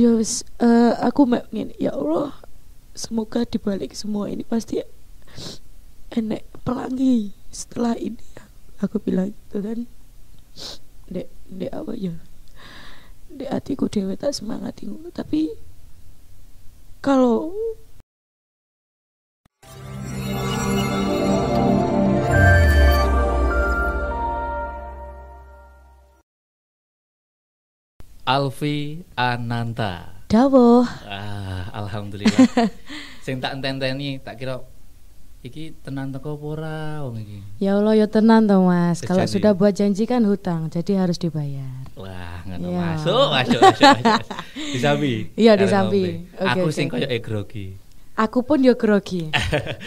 ya wis eh, aku mek ngene ya Allah semoga dibalik semua ini pasti enek pelangi setelah ini. Aku bilang gitu kan dek dek apa ya dek hatiku dewe tak semangat tapi kalau Alfi Ananta. dawuh Ah, alhamdulillah. Sing tak enteni tak kira iki tenan teko ora wong iki. ya Allah ya tenang toh mas kalau sudah buat janji kan hutang jadi harus dibayar Wah, ngono Iya. masuk, masuk, masuk, masuk. Disambi. Iya, disambi. ngombe. Oke, Aku oke, sing koyo grogi. aku pun yo grogi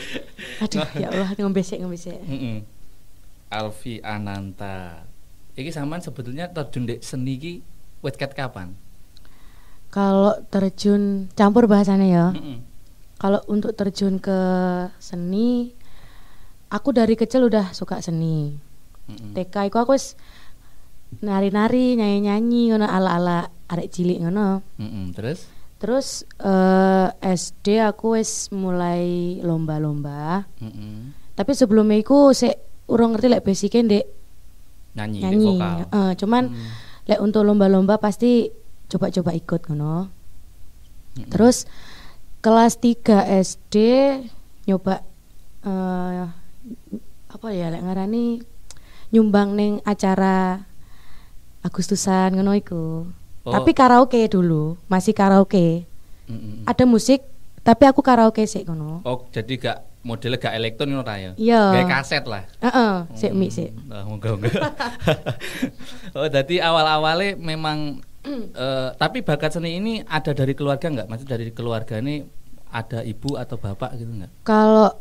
aduh ya Allah ngombesek ngombesek Heeh. Alfi Ananta. Iki sampean sebetulnya terjun di seni iki wit ket kapan? kalau terjun campur bahasanya ya Heeh. kalau untuk terjun ke seni aku dari kecil udah suka seni Heeh. TK iku aku wis nari-nari nyanyi-nyanyi ngono ala-ala arek cilik ngono Heeh, Terus terus eh, SD aku wis mulai lomba-lomba Heeh. tapi sebelumnya iku sik urung ngerti lek basicnya ndek Nyanyi, nyanyi vokal. Eh, cuman Hmm. Lek untuk lomba-lomba pasti coba-coba ikut ngono Mm-mm. terus kelas 3 SD nyoba eh apa ya lek ngarani nyumbang ning acara Agustusan ngono iku. Oh. Tapi karaoke dulu, masih karaoke. Mm-mm. Ada musik tapi aku karaoke sih ngono. Oh, jadi gak modelnya gak elektron ngono ta ya? Iya. Kayak kaset lah. Heeh, sik mik sik. Nah, moga moga. oh, jadi awal-awalnya memang eh, tapi bakat seni ini ada dari keluarga nggak? Maksud dari keluarga ini ada ibu atau bapak gitu nggak? Kalau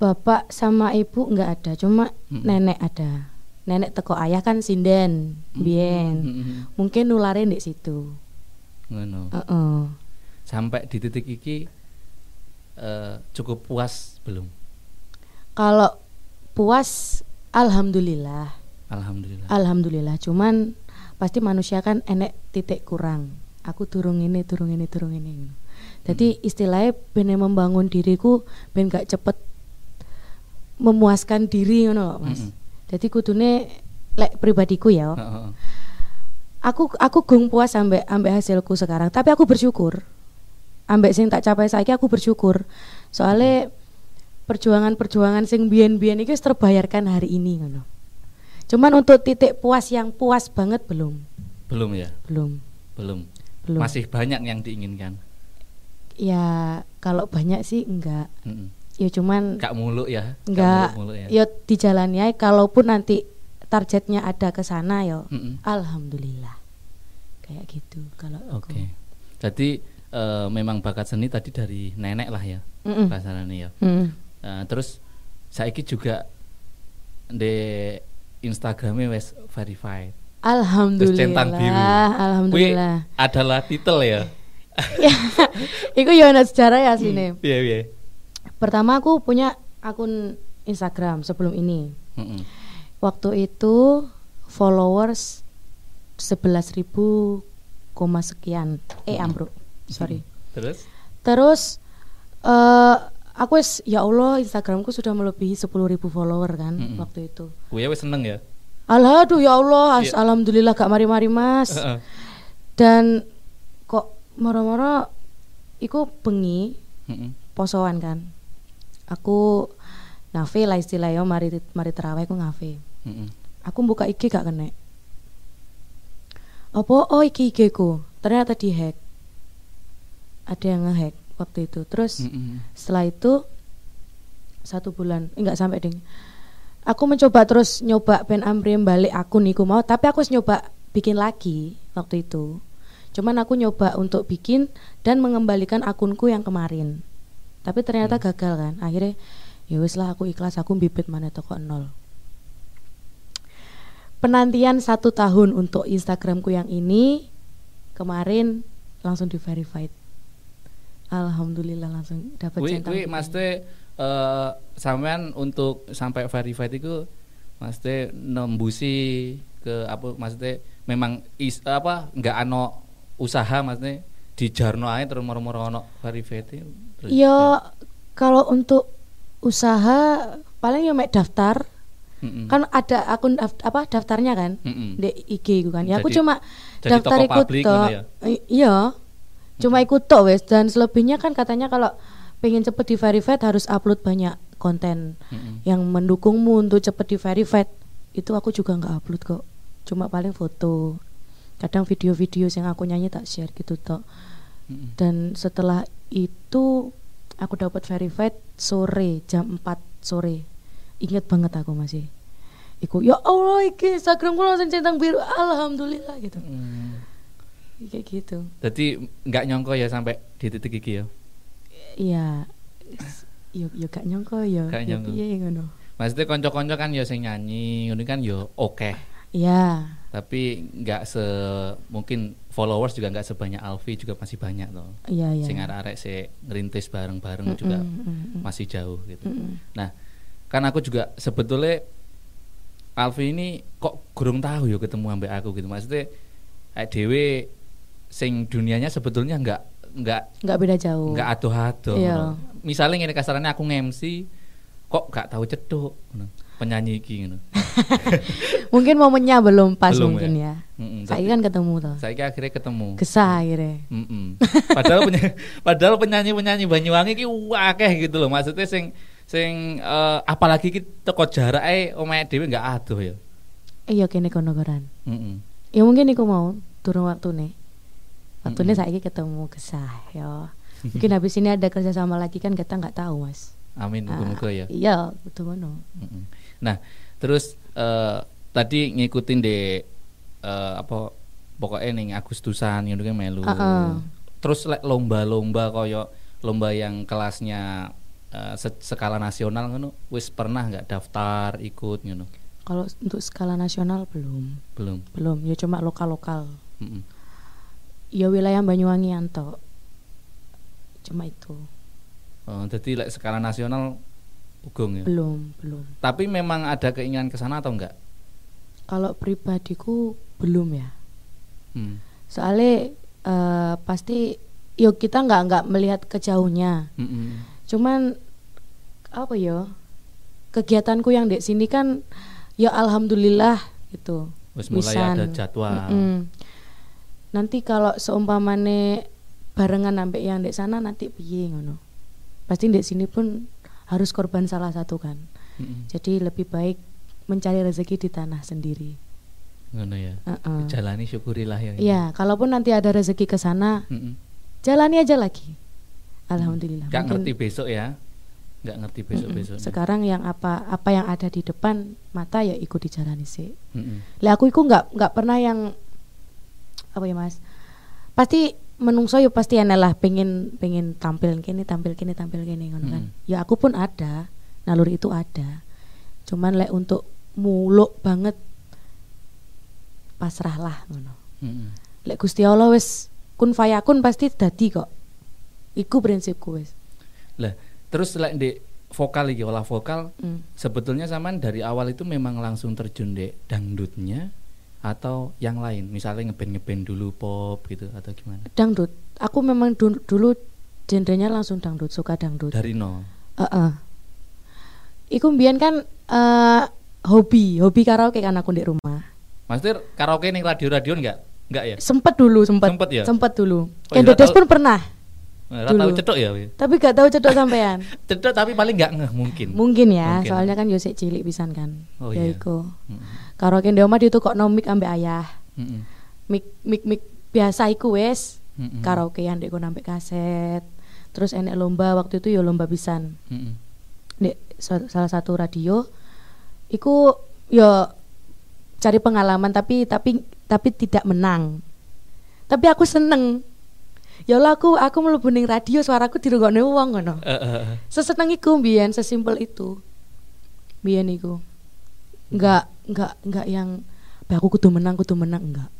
bapak sama ibu nggak ada, cuma Mm-mm. nenek ada. Nenek teko ayah kan sinden, biyen. Mm-mm. Mungkin nularin di situ. Ngono. Heeh. Sampai di titik iki eh, cukup puas belum? Kalau puas, alhamdulillah, Alhamdulillah. alhamdulillah. Cuman pasti manusia kan enek titik kurang. Aku turun ini, turun ini, turun ini. Jadi istilahnya ben membangun diriku ben gak cepet memuaskan diri ngono loh, Mas. Mm-mm. Jadi kudune lek pribadiku ya. Heeh. Aku aku gung puas sampai ambek hasilku sekarang, tapi aku bersyukur. Ambek sing tak capai saiki aku bersyukur. Soalnya perjuangan-perjuangan sing biyen-biyen iki wis terbayarkan hari ini ngono. Cuman untuk titik puas yang puas banget belum. Belum ya? Belum. Belum. Belum. Masih banyak yang diinginkan. Ya kalau banyak sih enggak. Mm-mm. Ya cuman Gak muluk ya? Gak enggak muluk-muluk ya? ya aja kalaupun nanti targetnya ada ke sana ya Mm-mm. alhamdulillah. Kayak gitu kalau. Oke. Jadi eh, memang bakat seni tadi dari nenek lah ya, Mm-mm. kasarannya ya. Mm. Nah, terus saiki juga di Instagramnya wes verified. Terus centang Alhamdulillah. biru. Kuwi Alhamdulillah. adalah titel ya. ya, Iku ya ana sejarah ya sini. Iya iya. Pertama aku punya akun Instagram sebelum ini. Mm-mm. Waktu itu followers 11.000 koma sekian. Eh ambruk. Sorry. Terus? Terus eh aku wis ya Allah Instagramku sudah melebihi 10.000 follower kan Mm-mm. waktu itu. Gue wes seneng ya. Alah aduh ya Allah, Iya. alhamdulillah gak mari-mari Mas. Heeh. Dan kok moro-moro iku bengi Mm-mm. posoan kan. Aku ngafe lah istilahnya mari mari terawih aku ngafe. Mm-mm. Aku buka IG gak kena. Apa oh iki IG ku. Ternyata dihack. Ada yang ngehack waktu itu. Terus Mm-mm. setelah itu satu bulan enggak sampai ding. Aku mencoba terus nyoba Ben Amri balik akun iku mau tapi aku harus nyoba bikin lagi waktu itu. Cuman aku nyoba untuk bikin dan mengembalikan akunku yang kemarin. Tapi ternyata gagal kan. Akhirnya ya wis lah aku ikhlas. Aku bibit mana toko nol. Penantian satu tahun untuk Instagramku yang ini kemarin langsung di verified alhamdulillah langsung dapat centang kuwi biru. maksudnya eh, sampean untuk sampai verified itu maksudnya nembusi ke apa maksudnya memang is, apa nggak ano usaha maksudnya di jarno ae terus moro-moro ono verified Yo kalau untuk usaha paling yo mek daftar Mm-mm. kan ada akun daft- apa daftarnya kan Mm-mm. di IG itu kan. Ya aku Jadi- cuma jadi daftar ikut ya? Iya. Cuma ikut tok wes dan selebihnya kan katanya kalau pengen cepet di verified harus upload banyak konten Mm-mm. yang mendukungmu untuk cepet di verified. Itu aku juga nggak upload kok. Cuma paling foto. Kadang video-video yang aku nyanyi tak share gitu tok. Mm-mm. Dan setelah itu aku dapat verified sore jam 4 sore. Ingat banget aku masih. Iku ya Allah iki Instagramku langsung centang biru. Alhamdulillah gitu. Mm. Kayak gitu. Jadi nggak nyongko ya sampai di titik iki ya. Iya. Yo yo gak nyangka yo. Gak Yo nyangka. piye ngono. Maksudnya konco-konco kan ya sing nyanyi, ngono kan ya oke. Iya. Tapi nggak se mungkin followers juga nggak sebanyak Alfi juga masih banyak tuh. Iya iya. Sing arek-arek se ngerintis bareng-bareng Mm-mm, juga mm-mm. masih jauh gitu. Mm-mm. Nah, kan aku juga sebetulnya Alfi ini kok kurang tahu ya ketemu ambek aku gitu. Maksudnya kayak dewe sing dunianya sebetulnya nggak nggak Nggak beda jauh. nggak adoh-adoh. Iya. ngono. Misalnya ini kasarannya aku nge-MC kok gak tahu ngono. penyanyi iki ngono. mungkin momennya belum pas Belum mungkin ya? ya. Mm-mm, Saya tapi- kan ketemu tuh. Saya akhirnya ketemu. Gesah akhirnya. Mm-mm. Padahal penyanyi, padahal penyanyi-penyanyi Banyuwangi ki akeh gitu loh. Maksudnya sing sing eh, apalagi ki teko jarak ae omahe dhewe nggak adoh ya. Iya kene kono koran. Mm-mm. Ya mungkin iku mau turun waktu nih. Waktu ini Mm-mm. saya ketemu gesah ya. Mungkin habis ini ada kerjasama lagi kan kita nggak tahu mas. Amin Ah, muga-muga ya. Iya betul ngono. Mm-mm. Nah, terus eh, tadi ngikutin de eh, apa pokoknya ning Agustusan ngono kan melu. Heeh. Terus lek lomba-lomba koyo lomba yang kelasnya eh, se- skala nasional ngono wis pernah nggak daftar ikut ngono? Kalau untuk skala nasional belum, Belum. belum. Ya cuma lokal lokal. Mm-mm. Ya wilayah Banyuwangi anto. Cuma itu. Oh, jadi lek skala nasional ugong ya. Belum, belum. Tapi memang ada keinginan ke sana atau enggak? Kalau pribadiku belum ya. Hmm. Soalnya eh, pasti yuk kita nggak nggak melihat kejauhnya. Mm-mm. Cuman apa ya? Kegiatanku yang di sini kan ya alhamdulillah gitu. Wis mulai Wisan. ada jadwal. Mm-mm. Nanti kalau seumpamane barengan sampai yang di sana nanti piye ngono. Pasti di sini pun harus korban salah satu kan. Mm-mm. Jadi lebih baik mencari rezeki di tanah sendiri. Ngono ya. Heeh. Jalani syukurilah ya. Iya, kalaupun nanti ada rezeki ke sana, Mm-mm. jalani aja lagi. Alhamdulillah. Gak Mungkin, ngerti besok ya. Gak ngerti besok besok. Sekarang yang apa apa yang ada di depan mata ya ikut dijalani sih. Lah aku iku nggak nggak pernah yang apa ya mas? Pasti menungso ya pasti enak lah pengen pengen tampil kini tampil kini tampil kini ngono kan. Mm. Ya aku pun ada naluri itu ada. Cuman lek untuk muluk banget pasrahlah ngono. Mm-mm. Lek Gusti Allah wis kun fayakun pasti dadi kok. Iku prinsipku wis. Lah, terus lek di vokal iki olah vokal Mm. sebetulnya zaman dari awal itu memang langsung terjun di dangdutnya atau yang lain misalnya ngeband ngeband dulu pop gitu atau gimana Dangdut. Aku memang dulu, dulu genrenya langsung dangdut, suka dangdut. dari nol Heeh. Iku mbiyen kan eh, hobi, hobi karaoke kan aku di rumah. maksudnya karaoke nih radio radio enggak enggak ya Sempet dulu, sempet. Sempet ya? Sempet dulu. Oh, iya, Endodes tahu. pun pernah. Tahu cetok ya? Tapi gak tahu cedok sampean. cetok tapi paling enggak ngeh mungkin Mungkin ya, Mungkin. soalnya kan yo sik cilik pisan kan. Oh, ya iya. iku. Karaoke di omah ditukok no mic ambek ayah. Mik mik mik biasa iku wes. Mm-mm. Karaoke yang ndek ambek kaset. Terus enek lomba waktu itu yo lomba pisan. Sa- salah satu radio iku yo cari pengalaman tapi tapi tapi tidak menang tapi aku seneng ya Allah aku aku mlebu ning radio suaraku dirungokne wong ngono. Eh, eh, eh. seseneng iku mbiyen sesimpel itu. Mbiyen iku. Enggak enggak enggak yang "Bah, aku kudu menang kudu menang. Enggak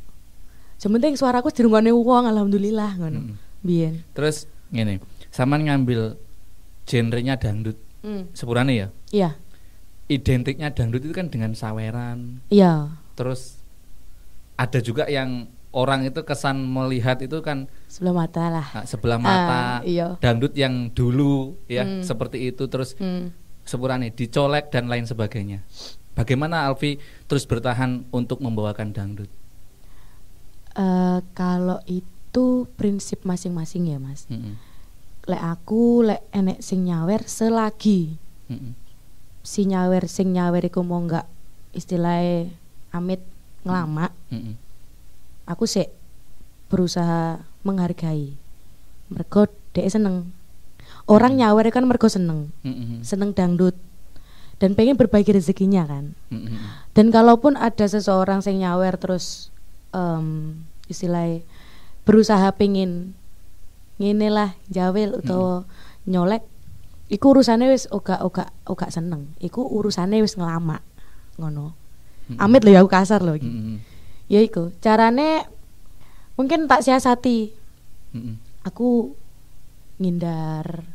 Sementing suaraku dirungokne wong alhamdulillah ngono. Mm-mm. mbiyen. Terus gini sama ngambil genrenya dangdut. Hmm, sepurane ya? Iya. Identiknya dangdut itu kan dengan saweran. Iya. Terus ada juga yang orang itu kesan melihat itu kan Sebelum mata lah. nah, sebelah mata Ah, iya. dangdut yang dulu ya Hmm. seperti itu terus Hmm. sepurane dicolek dan lain sebagainya. Bagaimana Alfi terus bertahan untuk membawakan dangdut? Eh, kalau itu prinsip masing-masing ya mas. Mm-mm. Lek aku lek enek sing nyawer selagi Mm-mm. si nyawer sing nyawer iku mau nggak istilahnya amit ngelama, Mm-mm. Aku sih berusaha menghargai. Mergo dek seneng. Orang nyawer kan mergo seneng, Mm-mm. seneng dangdut dan pengen berbagi rezekinya kan. Mm-mm. Dan kalaupun ada seseorang sing nyawer terus em istilahnya berusaha pengen ngene lah jawel utawa nyolek iku urusane wis oga oga oga seneng. Iku urusane wis ngelama. Ngono. Amit lho ya aku kasar iki. Ya iku, carane mungkin tak siasati. Mm-mm. Aku ngindar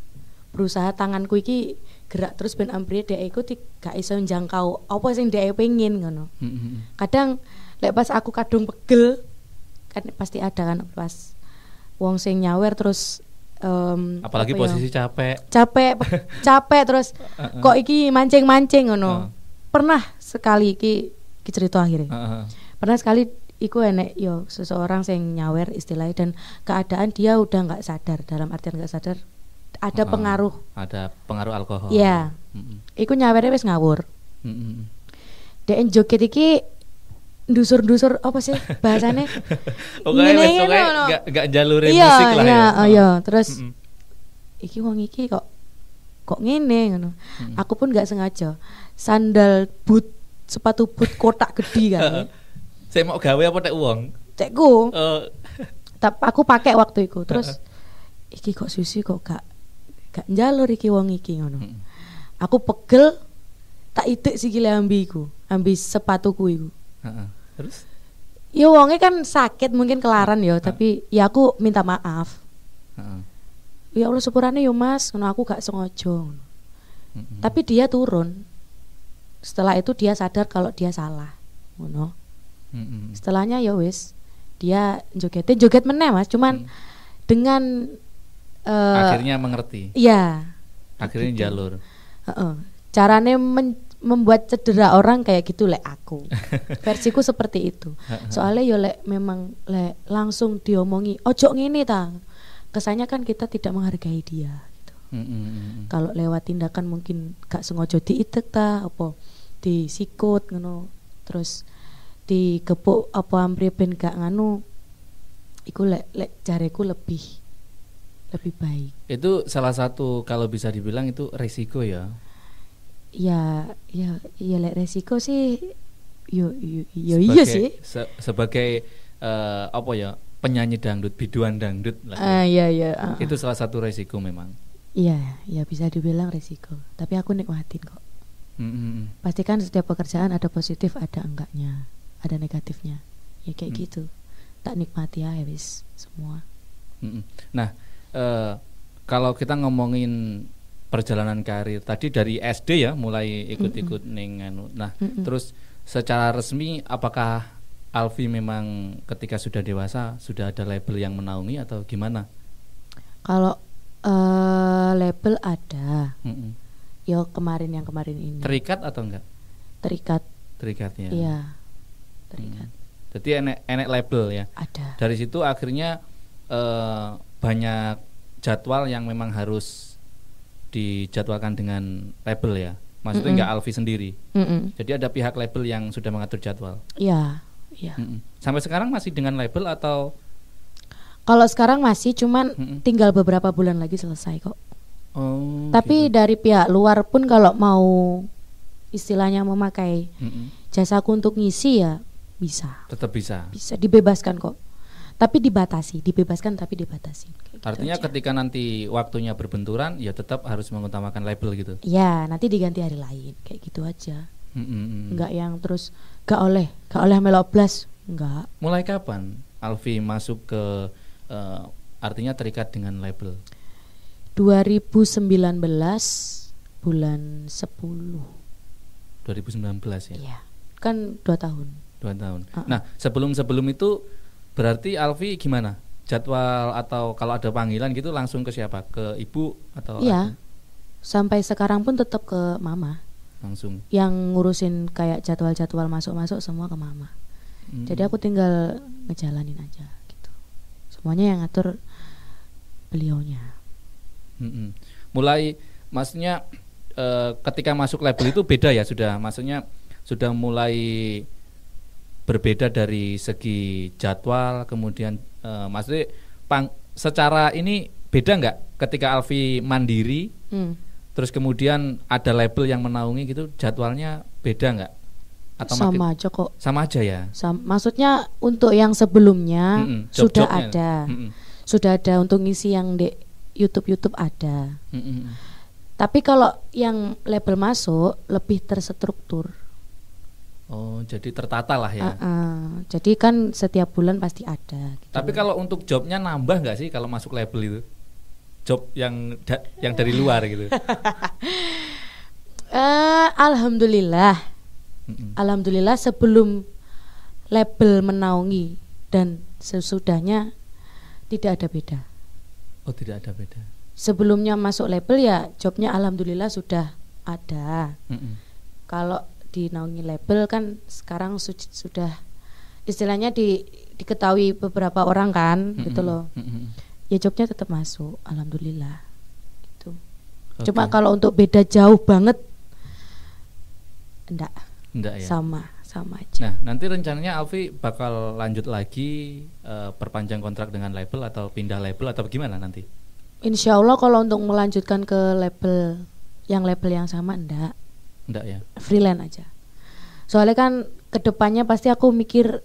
berusaha tanganku iki gerak terus ben ambrih dhek iku gak iso njangkau apa sing dhek pengen ngono Mm-mm. kadang lek pas aku kadung pegel kan pasti ada kan pas wong sing nyawer terus em, Apalagi apa ya, posisi capek. capek pe- capek terus kok iki mancing-mancing ngono Heeh. pernah sekali iki iki cerita akhirnya Heeh. Pernah sekali iku enek yo seseorang sing nyawer istilahnya dan keadaan dia udah nggak sadar dalam artian nggak sadar ada Heeh. pengaruh Ada pengaruh alkohol. Iya. Mm-mm. iku nyawernya wis ngawur Mm-mm. dek joget iki ndusur-ndusur apa sih bahasane Pokoknya wis pokoknya ngono. nggak nggak jalure iya musik lah iya ya. oh, iya terus Mm-mm. iki wong iki kok kok ngene ngono Mm-mm. aku pun nggak sengaja sandal boot sepatu boot kotak gede kan Saya mau gawe apa tek uang? cekku Eh, tapi aku pakai waktu itu terus iki kok susi kok gak gak njalur iki wong iki ngono Mm. aku pegel tak itik sikile ambi iku ambi sepatuku iku heeh. Terus? ya wongnya kan sakit mungkin kelaran ya tapi ya aku minta maaf ya Allah sepurane yo mas ngono aku gak sengaja ngono. Mm-mm. tapi dia turun setelah itu dia sadar kalau dia salah ngono Mm-mm. setelahnya ya wis dia jogetnya joget meneh mas cuman Hmm. dengan eh Akhirnya mengerti. iya Akhirnya gitu. jalur. Heeh. carane men- membuat cedera orang kayak gitu lek aku versiku seperti itu soalnya yo lek memang lek langsung diomongi ojo ngene ta kesannya kan kita tidak menghargai dia gitu Mm-mm. kalau lewat tindakan mungkin gak sengaja diitek ta apa disikut ngono terus digepuk apa amri ben gak nganu iku lek lek jareku lebih lebih baik Itu salah satu kalau bisa dibilang itu resiko ya. ya ya ya lek resiko sih yo yo, yo iya sih se- sebagai eh, apa ya? penyanyi dangdut, biduan dangdut lah. ya. ah iya iya ah, Itu salah satu resiko memang. iya ya bisa dibilang resiko tapi aku nikmatin kok Mm-mm. pastikan setiap pekerjaan ada positif ada enggaknya ada negatifnya ya kayak Hmm. gitu tak nikmati ya wis semua Mm-mm. Nah, eh, kalau kita ngomongin perjalanan karir tadi dari SD ya mulai ikut-ikut ning anu. Nah, Mm-mm. terus secara resmi apakah Alfi memang ketika sudah dewasa sudah ada label yang menaungi atau gimana? kalau eh, label ada Mm-mm. yo kemarin yang kemarin ini Terikat atau enggak? terikat Terikatnya. iya terikat Jadi enek enek label ya. ada Dari situ akhirnya eh, banyak jadwal yang memang harus dijadwalkan dengan label ya. Maksudnya Mm-mm. enggak Alfi sendiri. Mm-mm. Jadi ada pihak label yang sudah mengatur jadwal. iya iya Mm-mm. Sampai sekarang masih dengan label atau kalau sekarang masih cuman Mm-mm. tinggal beberapa bulan lagi selesai kok oh Tapi gitu. dari pihak luar pun kalau mau istilahnya memakai Mm-mm. jasaku untuk ngisi ya bisa, tetap bisa. bisa dibebaskan kok. Tapi dibatasi, dibebaskan tapi dibatasi. Kayak gitu Artinya aja. ketika nanti waktunya berbenturan ya tetap harus mengutamakan label gitu. ya nanti diganti hari lain kayak gitu aja. Mm-mm. Enggak yang terus gak oleh, gak oleh melok blas, enggak. Mulai kapan Alfi masuk ke eh, artinya terikat dengan label? 2019 bulan 10 2019 ya. Iya. Kan dua tahun. Dua tahun. Uh-uh. Nah sebelum sebelum itu Berarti Alfi gimana? Jadwal atau kalau ada panggilan gitu langsung ke siapa? Ke ibu atau Iya. ada? Sampai sekarang pun tetap ke mama. langsung? Yang ngurusin kayak jadwal-jadwal masuk-masuk semua ke mama. Hmm. Jadi aku tinggal ngejalanin aja gitu. Semuanya yang ngatur beliaunya. Mm-mm. Mulai maksudnya eh, ketika masuk label itu beda ya sudah maksudnya sudah mulai berbeda dari segi jadwal kemudian eh, maksudnya pang, secara ini beda nggak ketika Alfi mandiri Hmm. terus kemudian ada label yang menaungi gitu jadwalnya beda nggak atau makin- Sama aja kok. sama aja ya Sam- maksudnya untuk yang sebelumnya Mm-mm, sudah job-jobnya. ada, Mm-mm, sudah ada untuk ngisi yang di YouTube YouTube ada. mm-mm. Tapi kalau yang label masuk lebih terstruktur. Oh jadi tertata lah ya Uh-uh. Jadi kan setiap bulan pasti ada. gitu Tapi kalau untuk jobnya nambah nggak sih kalau masuk label itu? Job yang da- yang dari luar gitu. Eh, alhamdulillah, Mm-mm. alhamdulillah sebelum label menaungi dan sesudahnya tidak ada beda. Oh tidak ada beda. Sebelumnya masuk label ya jobnya alhamdulillah sudah ada. Mm-mm. kalau dinaungi label kan sekarang su- sudah istilahnya di diketahui beberapa orang kan gitu Mm-mm. loh Mm-mm. ya jobnya tetap masuk alhamdulillah gitu Oke. cuma kalau untuk beda jauh banget enggak Enggak ya. sama sama aja Nah nanti rencananya Alfi bakal lanjut lagi eh, perpanjang kontrak dengan label atau pindah label atau gimana nanti? insya Allah kalau untuk melanjutkan ke label yang label yang sama enggak Enggak ya. freelance aja soalnya kan ke depannya pasti aku mikir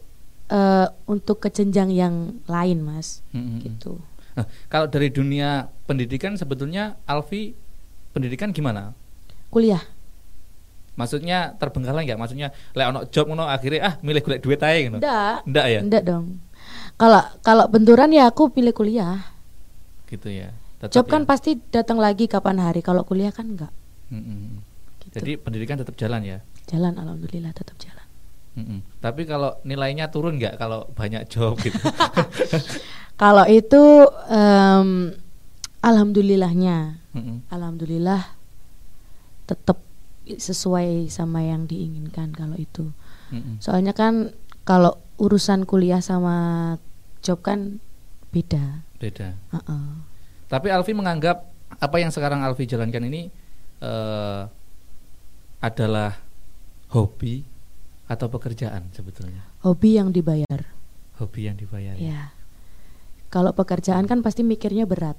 eh, untuk ke jenjang yang lain mas Mm-mm. gitu Nah, kalau dari dunia pendidikan sebetulnya Alfi pendidikan gimana? kuliah Maksudnya terbengkalai nggak? Maksudnya lek ono job ngono akhirnya ah milih golek duit aja gitu. enggak Enggak ya? enggak dong kalau kalau benturan ya aku pilih kuliah Gitu ya. Tetap job ya? kan pasti datang lagi kapan hari kalau kuliah kan enggak Mm-mm. gitu. Jadi pendidikan tetap jalan ya. jalan alhamdulillah tetap jalan Mm-mm. Tapi kalau nilainya turun nggak kalau banyak job gitu? kalau itu em, alhamdulillahnya Mm-mm. alhamdulillah tetap sesuai sama yang diinginkan kalau itu Mm-mm. soalnya kan kalau urusan kuliah sama job kan beda Beda. Heeh. Tapi Alfi menganggap apa yang sekarang Alfi jalankan ini eh, adalah hobi atau pekerjaan sebetulnya. hobi yang dibayar Hobi yang dibayar. ya kalau pekerjaan kan pasti mikirnya berat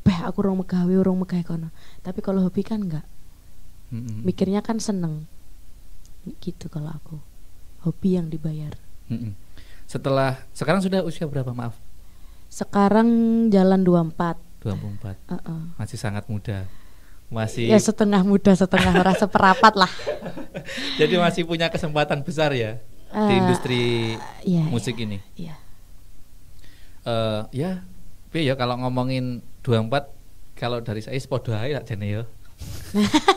Beh aku orang megawe orang megawe kono tapi kalau hobi kan enggak Mm-mm. mikirnya kan seneng gitu kalau aku hobi yang dibayar Mm-mm. Setelah sekarang sudah usia berapa maaf? sekarang jalan 24 24. Heeh. Masih sangat muda. Masih ya setengah muda setengah rasa perapat lah jadi masih punya kesempatan besar ya di Eh, industri iya, musik ini. iya eh ya, tapi ya kalau ngomongin 24 kalau dari saya sepodo ae tak jane ya.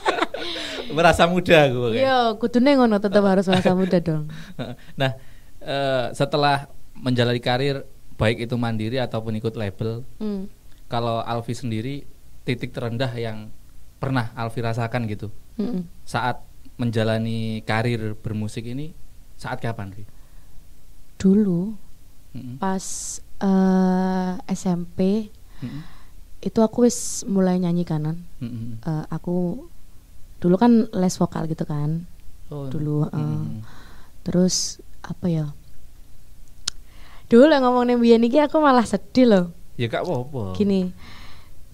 Merasa muda gue. kan. Iya, kudune ngono tetap harus masa muda dong. Nah, eh, setelah menjalani karir baik itu mandiri ataupun ikut label, Hmm. kalau Alfi sendiri titik terendah yang pernah Alfi rasakan gitu Mm-mm. saat menjalani karir bermusik ini saat kapan, Vi? Dulu Mm-mm. pas eh, SMP Mm-mm. itu aku wis mulai nyanyi kanan. Mm-mm. Eh, aku dulu kan les vokal gitu kan. Oh, Dulu, eh, mm-mm. Terus apa ya? Dulu lah ngomongin biyen iki aku malah sedih loh. Ya kak apa? Gini.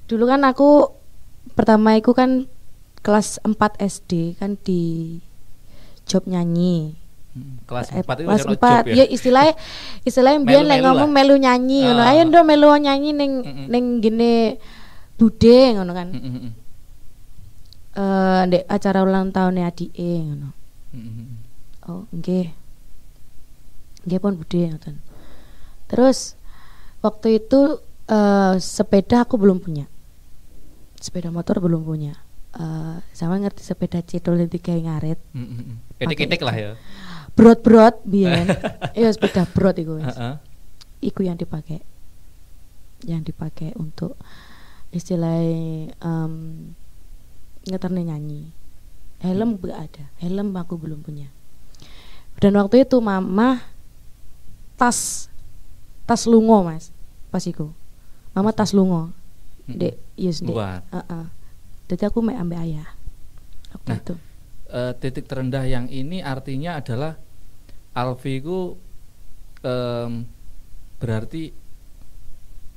Dulu kan aku pertama iku kan kelas 4 SD kan di job nyanyi. Mm, Kelas Eh, 4 itu kelas ono 4 job ya? Istilahnya istilahnya biyen lek Melu-melu ngomong melu nyanyi ngono. Ah. ayo ndo melu nyanyi ning Mm-mm. ning gene bude ngono kan. Eh ndek acara ulang tahunnya adike ngono. Mm-mm. oh nggih. Nggih pun bude ngoten. Terus waktu itu eh sepeda aku belum punya sepeda motor belum punya Eh sama ngerti sepeda cedol yang tiga ngaret Mm-mm. Ketik-ketik lah ya. brot-brot biyen. Iya sepeda brot iku wis. Heeh. Iku yang dipakai. Yang dipakai untuk istilahnya em ngeterne nyanyi. Helm gak ada. Helm aku belum punya. Dan waktu itu mama tas tas lungo mas pas iku mama tas lungo Mm-mm. Yes dek Luar. Heeh. jadi aku mek ambil ayah waktu Nah, itu Eh, titik terendah yang ini artinya adalah Alfi ku em, berarti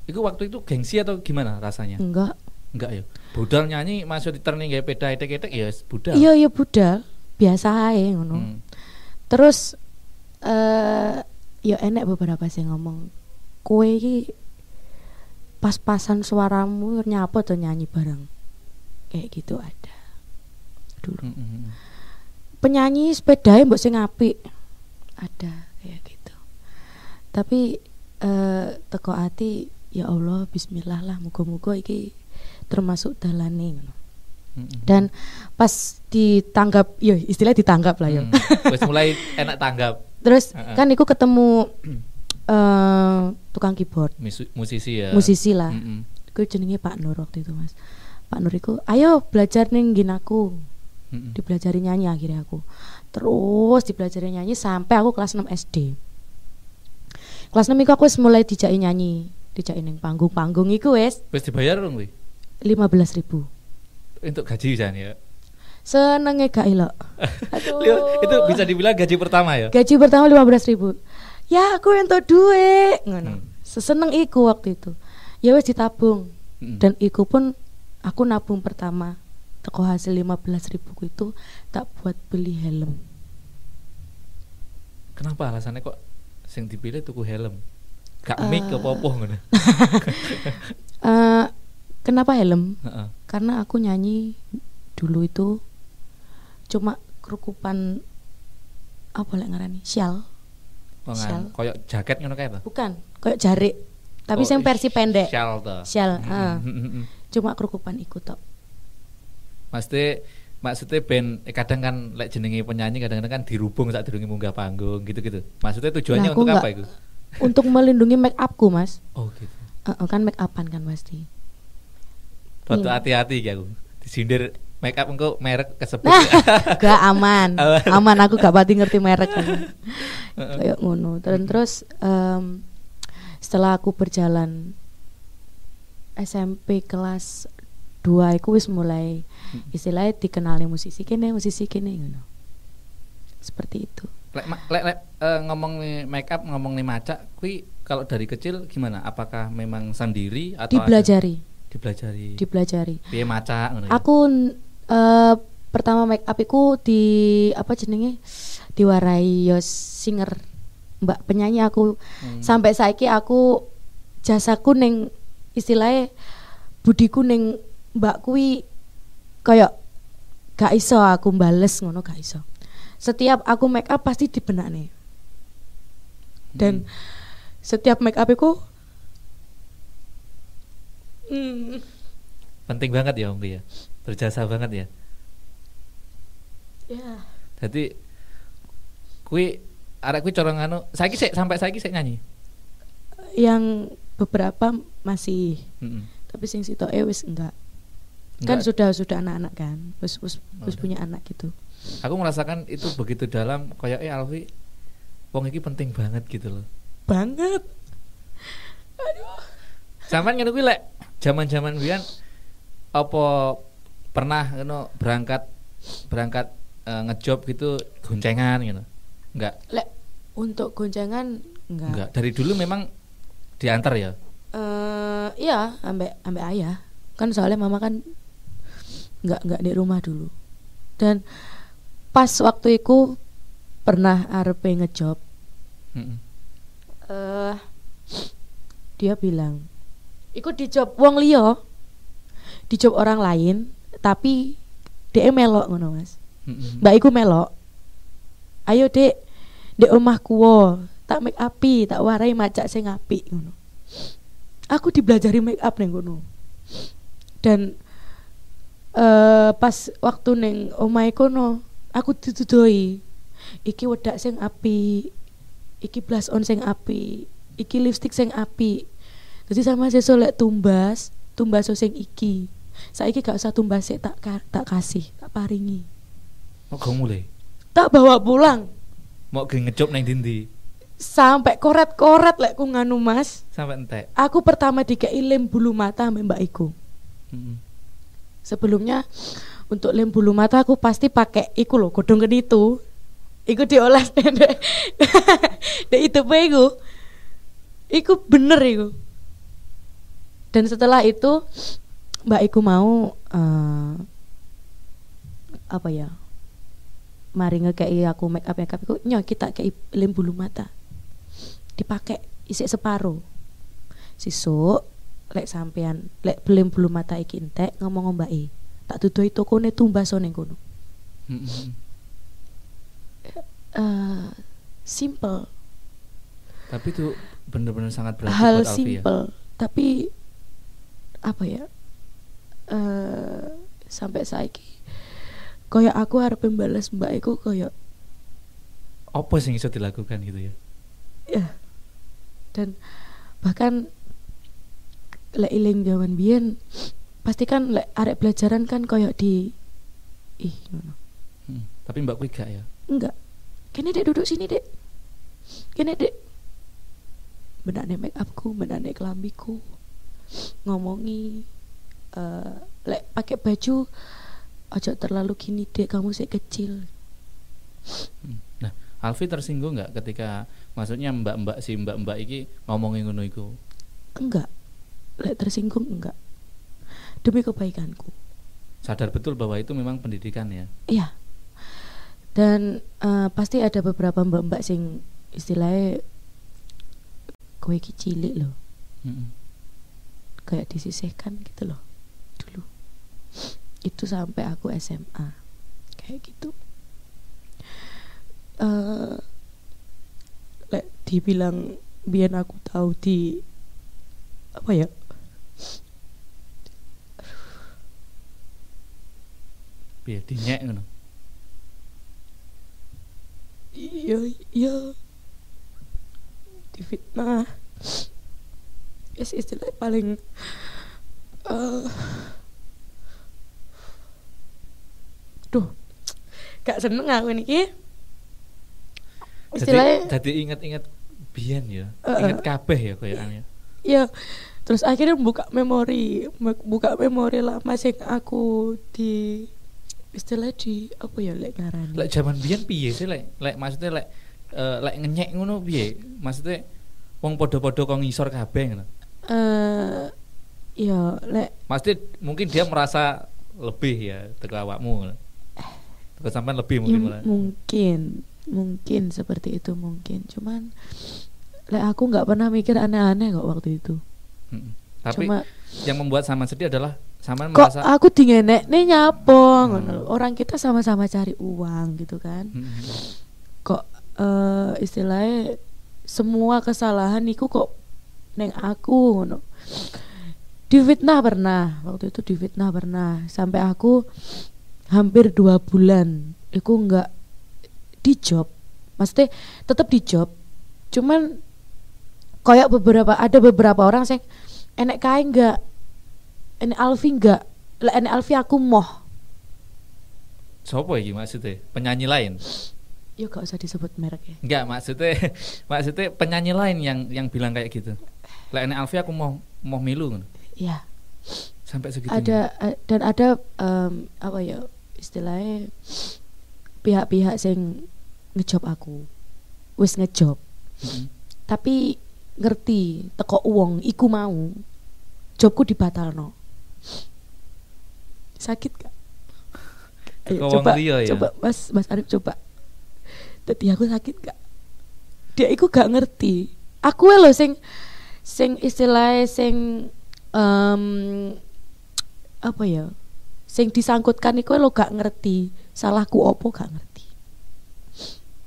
itu waktu itu gengsi atau gimana rasanya? enggak Enggak ya. Budal nyanyi masuk di turning kayak peda etek-etek ya budal. iya iya budal biasa aja ngono Hmm. terus eh ya enek beberapa sih ngomong kue iki pas-pasan suaramu nyapa tuh nyanyi bareng kayak gitu ada dulu Mm, mm, mm. penyanyi sepeda mbok sing apik ada kayak gitu tapi eh teko ati ya Allah bismillah lah muga-muga iki termasuk dalane ngono. Mm, mm. dan pas ditanggap ya istilah ditanggap lah ya Hmm. Wis mulai enak tanggap terus Heeh. kan iku ketemu eh tukang keyboard. Misu- musisi ya. musisi lah. Mm, mm. iku jenenge Pak Nur waktu itu Mas. Pak Nur iku ayo belajar ning ngin aku. Mm, mm. dipelajari nyanyi akhirnya aku. Terus dipelajari nyanyi sampai aku kelas 6 SD kelas 6 iku aku mulai dijaki nyanyi dijaki ning panggung-panggung iku wis. Wis dibayar dong wi 15.000 ribu. Untuk gaji bisa ya. senenge gak Lio, itu bisa dibilang gaji pertama ya. gaji pertama 15.000 ribu ya aku entuk duit ngono Hmm. seseneng iku waktu itu ya wis ditabung Mm. dan iku pun aku nabung pertama teko hasil 15.000 ribu itu tak buat beli helm Kenapa alasannya kok sing dipilih tuku helm? Gak Eh. mic apa-apa ngono. Eh, kenapa helm Heeh. karena aku nyanyi dulu itu cuma kerukupan apa lek ngarani shell Shell. koyo jaket ngono kae to. bukan kayak jarik tapi Oh, yang versi pendek Shell to. shell Mm, ah. mm, mm, mm. cuma kerukupan iku tok Maksudnya maksudnya ben eh, kadang kan lek jenenge penyanyi kadang-kadang kan dirubung saat durunge munggah panggung gitu-gitu. Maksudnya tujuannya Nah, untuk apa itu? untuk melindungi make upku mas Oh gitu. Eh, kan make upan kan pasti Foto Iya. hati-hati ya aku. Disindir make up engko merek kesebut. nah gak aman Aman. aku gak pati ngerti merek kayak ngono dan terus em, setelah aku berjalan SMP kelas 2 aku wis mulai istilahnya dikenali musisi kene musisi kene ngono seperti itu lek lek, lek eh, ngomong nih make up ngomong nih maca kui kalau dari kecil gimana? Apakah memang sendiri atau ada- dipelajari dipelajari? dipelajari Piye maca ngono ya? aku eh, pertama make up iku di apa jenenge diwarai yo singer mbak penyanyi aku Hmm. sampai saiki aku jasaku ning istilahnya budiku ning mbak kui kayak gak iso aku bales ngono gak iso setiap aku make up pasti dibenakne dan Hmm. setiap make up iku hmm, penting banget ya Om ya. Berjasa banget ya. ya Jadi kui arek kui corong anu saiki sik sampai saiki sik nyanyi. yang beberapa masih Heeh. tapi sing sitok eh wis enggak kan sudah sudah anak-anak kan wis wis Oh, wis punya anak gitu aku merasakan itu begitu dalam kayak eh Alfi wong iki penting banget gitu loh. banget Sampeyan ngono kuwi lek zaman-zaman biyen apa pernah ngono berangkat berangkat eh, ngejob gitu goncengan gitu. Enggak. lek untuk goncengan enggak, Enggak. Dari dulu memang diantar ya. Eh, iya ambek ambek ayah kan soalnya mama kan nggak nggak di rumah dulu dan pas waktu itu pernah arep ngejob Heeh. eh dia bilang ikut di job wong liya di job orang lain tapi dia melok ngono mas. Heeh. mbak iku melok. Ayo dek dek omahku wo tak make upi tak warai macak sing apik ngono. Aku dibelajari make up neng ngono dan eh pas waktu neng omahe kono aku ditudoi iki wedak sing api iki blush on sing api iki lipstick sing api jadi sama sesuk lek tumbas tumbas sing iki saiki gak usah tumbas tak tak kasih tak paringi. Mau gak mulai. tak bawa pulang. Mau gak ngejob neng dindi sampai koret-koret lek ku nganu mas. Sampai entek. aku pertama dikei lem bulu mata sama mbak iku. Mm-mm. sebelumnya untuk lem bulu mata aku pasti pakai iku loh godong itu iku diolah dek dek itu apa iku. Iku bener iku. Dan setelah itu mbak iku mau eh, apa ya mari ngekei aku make up make up iku nyo kita kei lem bulu mata. Dipakai isi separuh. Sisuk lek sampean lek belum bulu mata iki entek ngomong mbak e tak dudoi tokone tumbas ning kono Mm-mm. eh simple. Tapi itu bener-bener sangat berarti hal buat ya. simple. Tapi apa ya eh sampai saiki. Koyo aku harap membalas mbak iku koyo Apa sih yang bisa dilakukan gitu ya? ya. Dan bahkan lek iling jaman biyen pasti kan lek arek pelajaran kan koyo di ih ngono. Mm. Tapi Mbak gak ya? enggak. Kene dek duduk sini dek. Kene dek. Benane make upku benane kelambiku. Ngomongi eh lek pakai baju ojo terlalu gini dek kamu sih kecil Mm. Nah, Alfi tersinggung nggak ketika maksudnya mbak-mbak si mbak-mbak iki ngomongin ngono iku? enggak lek tersinggung enggak demi kebaikanku Sadar betul bahwa itu memang pendidikan ya. Iya. Dan eh, pasti ada beberapa mbak-mbak sing istilahnya iki cilik loh, Mm-mm. kayak disisihkan gitu loh. Itu sampai aku SMA. Kayak gitu. eh lek dibilang biar aku tahu di apa ya? Piye dinyek ngono. Iya, iya. Difitnah. Yes, istilah paling eh Duh. Gak seneng aku niki. Jadi Istilahnya jadi ingat-ingat biyen ya. Heeh. Ingat kabeh ya koyokannya. ya terus akhirnya buka memori me- buka memori lama sing aku di istilah di apa ya lek ngarani Lek zaman biyen piye sih lek lek maksudnya lek eh, lek ngenyek ngono piye? Maksudnya wong padha-padha kok ngisor kabeh ngono. eh ya lek Maksudnya mungkin dia merasa lebih ya teko awakmu Teko sampean lebih mungkin Ya, malah. mungkin. Mungkin seperti itu mungkin. Cuman lek aku nggak pernah mikir aneh-aneh kok waktu itu. Mm-mm. Tapi cuma yang membuat sama sedih adalah sama kok merasa aku dingenek nih nyapo ngono Hmm. orang kita sama-sama cari uang gitu kan. Mm-mm. kok eh istilahnya semua kesalahan niku kok neng aku ngono. Difitnah pernah. Waktu itu difitnah pernah. Sampai aku hampir dua bulan iku nggak di job maksudnya tetap di job cuman kayak beberapa ada beberapa orang sing enek kae nggak enek Alfi nggak lah enek Alfi aku moh Sopo iki maksudnya? Penyanyi lain? yuk gak usah disebut merek ya Enggak, maksudnya maksudnya penyanyi lain yang yang bilang kayak gitu. Lah ini Alfi aku mau mau milu ngono. ya Sampai segitu. ada a- dan ada em, apa ya istilahnya pihak-pihak sing ngejob aku. Wis ngejob. Tapi ngerti teko uang iku mau jobku dibatalno. Sakit gak? Ayo, Teko coba ya? coba mas mas Arif coba. Tadi aku sakit gak? Dia iku gak ngerti. Aku loh sing sing istilahnya sing em, apa ya sing disangkutkan iku lo gak ngerti salahku opo gak ngerti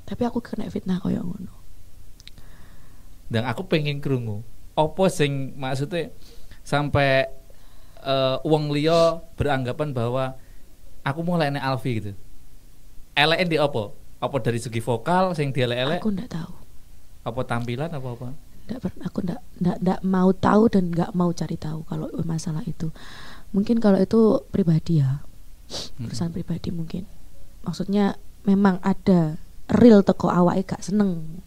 tapi aku kena fitnah koyo ngono Dan aku pengen krungu. Opo sing maksudnya sampai eh, uang liya beranggapan bahwa aku mau lainnya Alfi gitu. Eleken di opo? Apa dari segi vokal sing dielek-elek? Aku ndak tahu. Apa tampilan apa apa? Ndak aku ndak ndak mau tahu dan nggak mau cari tahu kalau masalah itu. Mungkin kalau itu pribadi ya. Urusan pribadi mungkin. Maksudnya memang ada real teko awake gak seneng.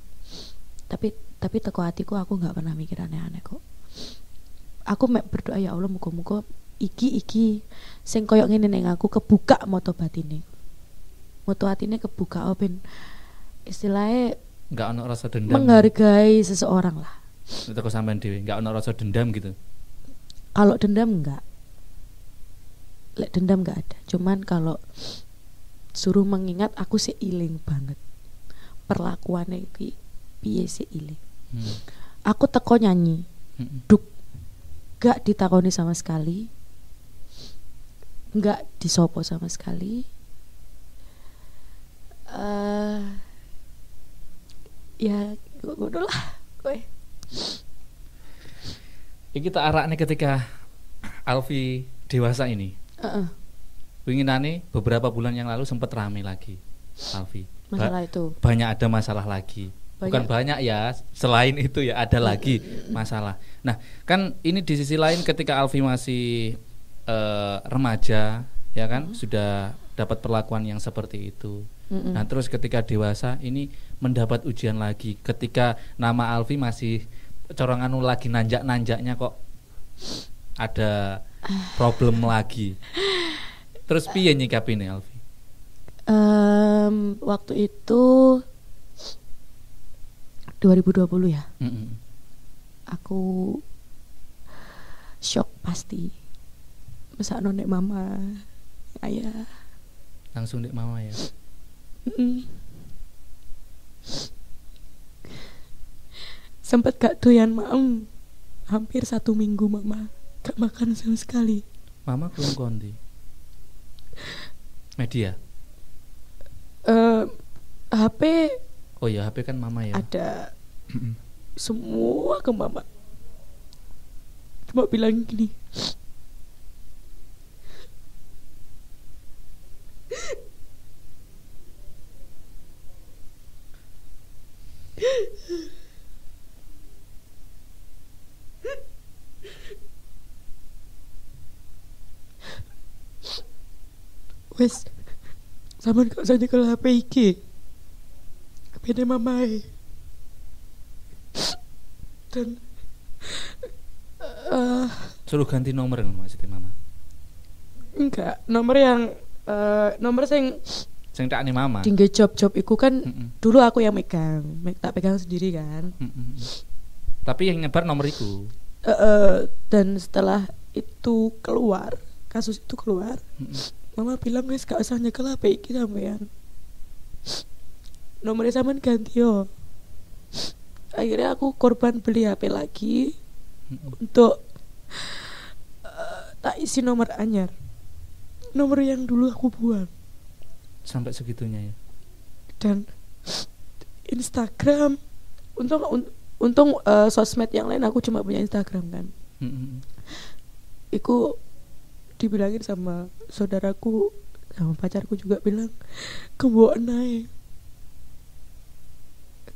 Tapi tapi teko hatiku aku nggak pernah mikir aneh-aneh kok. Aku mek berdoa ya Allah muga-muga iki iki sing koyok ngene ning aku kebuka moto batine. Moto hatine kebuka oh ben istilahnya Enggak ono rasa dendam. menghargai seseorang lah. Itu kok sampean dhewe, enggak ono rasa dendam gitu. Kalau dendam enggak. Lek dendam enggak ada. Cuman kalau suruh mengingat aku sih iling banget. Perlakuannya iki piye sih iling. Hmm. Aku teko nyanyi, Mm-mm. duk gak ditakoni sama sekali. Enggak disopo sama sekali. eh ya ngono lah kowe. Iki tak arakne ketika Alfi dewasa ini. Heeh, Winginane beberapa bulan yang lalu sempat rame lagi Alfi. Ba- itu. banyak ada masalah lagi. Bukan banyak ya, selain itu ya ada lagi masalah. Nah, kan ini di sisi lain ketika Alfi masih eh, remaja, ya kan, sudah dapat perlakuan yang seperti itu. Mm-mm. Nah, terus ketika dewasa ini mendapat ujian lagi. Ketika nama Alfi masih corong anu lagi nanjak-nanjaknya kok ada problem lagi. Terus piye nyikapine Alfi? Em, waktu itu 2020 ya. Mm-mm. Aku shock pasti. Masa nonek mama, ayah. Langsung dek mama ya. Mm. Sempet gak doyan maem. Hampir satu minggu mama gak makan sama sekali. Mama kurang kondi. Media. Em, HP Oh ya HP kan mama ya. ada semua ke mama. Cuma bilang gini. Wes, sama gak usah nyekel HP iki. HP mamae dan eh Suruh ganti nomor kan maksudnya mama. enggak nomor yang eh nomor sing Sing tak nih mama. tinggi job-job iku kan Mm-mm. dulu aku yang megang me- tak pegang sendiri kan Mm-mm. Tapi yang nyebar nomor itu. Eh, eh, dan setelah itu keluar kasus itu keluar Mm-mm. Mama bilang guys gak usah nyekel HP iki sampean nomornya sampean ganti yo. Akhirnya aku korban beli HP lagi untuk eh, tak isi nomor anyar. Nomor yang dulu aku buang. Sampai segitunya ya. dan Instagram untung un- untung eh, sosmed yang lain aku cuma punya Instagram kan. Mm-mm. Iku dibilangin sama saudaraku sama pacarku juga bilang kemboan naik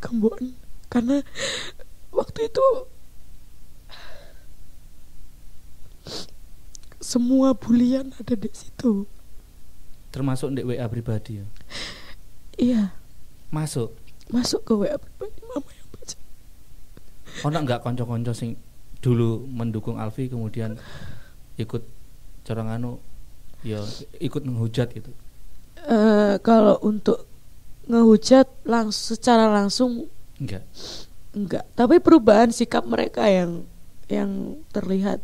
kemboan karena waktu itu semua bulian ada di situ Termasuk di WA pribadi ya. iya Masuk. masuk ke WA pribadi mama yang baca Ono nggak konco-konco sing dulu mendukung Alfi kemudian ikut corong anu ya ikut menghujat gitu. Eh, kalau untuk ngehujat langsung secara langsung Enggak. enggak tapi perubahan sikap mereka yang yang terlihat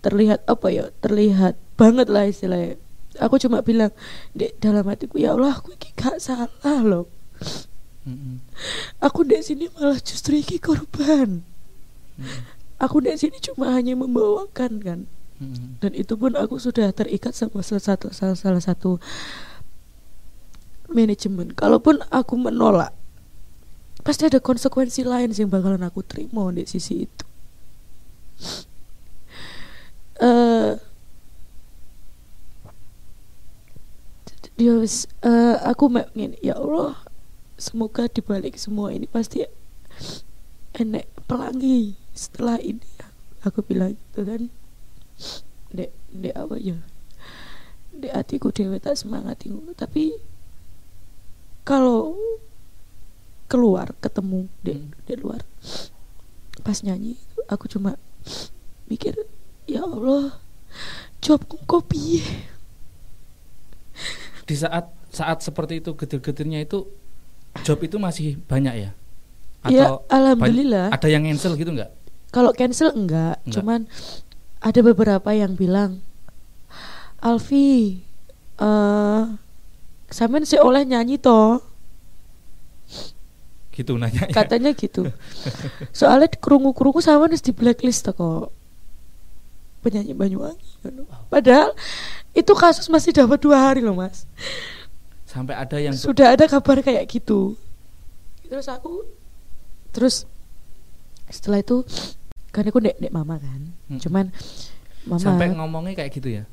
terlihat apa ya terlihat banget lah istilahnya aku cuma bilang di dalam hatiku ya Allah aku iki gak salah loh Mm-mm. aku di sini malah justru iki korban Mm-mm. aku di sini cuma hanya membawakan kan Mm-mm. dan itu pun aku sudah terikat sama salah satu salah, satu manajemen. Kalaupun aku menolak pasti ada konsekuensi lain yang bakalan aku terima di sisi itu. Eh dia eh, aku ngene ya Allah semoga dibalik semua ini pasti enek pelangi setelah ini. Aku bilang gitu kan dek dek apa ya dek hatiku dewe tak semangat ngono tapi kalau keluar ketemu di Hmm. di luar pas nyanyi aku cuma mikir ya Allah jobku kok piye Di saat saat seperti itu getir-getirnya itu job itu masih banyak ya? ya Atau alhamdulillah ada yang cancel gitu nggak? kalau cancel enggak, Enggak. cuman ada beberapa yang bilang Alfi eh sampean oleh nyanyi toh Gitu nanya. katanya gitu. Soalnya kerungu kerungu sama di blacklist toh kok. Penyanyi Banyuwangi padahal itu kasus masih dapat dua hari loh mas. Sampai ada yang sudah ada kabar kayak gitu. Terus aku terus setelah itu kan aku dek dek mama kan. Hmm. cuman mama sampai ngomongnya kayak gitu ya.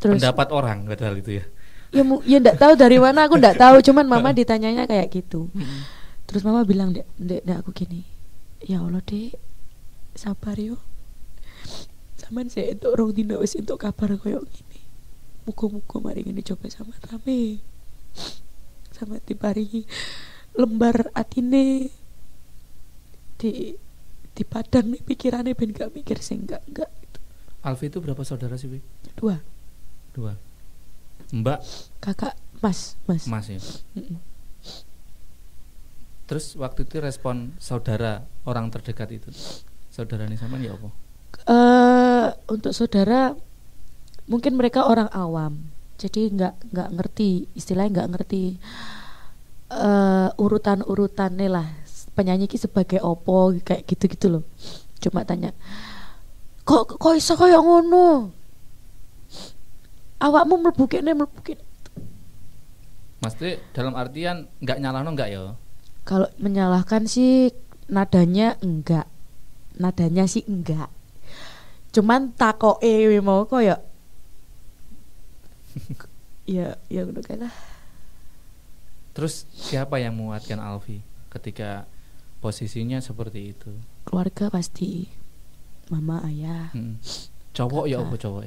terus Pendapat orang padahal itu ya. ya mu- ya ndak tahu dari mana aku ndak tahu. Cuman mama ditanyanya kayak gitu. Terus mama bilang dek dek, dek aku gini. Ya allah dek sabar yo. Saman saya itu orang dina wis untuk kabar koyo gini muka-muka mari ini coba sama rame sama diparingi lembar atine. Di di padang nih pikirannya ben gak mikir sih enggak enggak gitu. Alfi itu berapa saudara sih, Wi? dua Dua. Mbak, kakak mas mas, Mas ya. Mm-mm. Terus waktu itu respon saudara orang terdekat itu. Saudara ini sama ya apa? eh untuk saudara mungkin mereka orang awam jadi nggak nggak ngerti istilahnya nggak ngerti eh urutan urutannya lah penyanyi ki sebagai opo kayak gitu gitu loh. Cuma tanya kok kok iso kayak ngono? Awakmu mlebu kene mlebu kene. Maksudnya dalam artian nggak nyalano nggak ya? kalau menyalahkan sih nadanya enggak nadanya sih enggak cuman takoke mau koyo ya. Ya udah kan lah. Terus siapa yang menguatkan Alfi ketika posisinya seperti itu? keluarga pasti mama ayah Hmm. Cowok ya Kakak. apa cowok?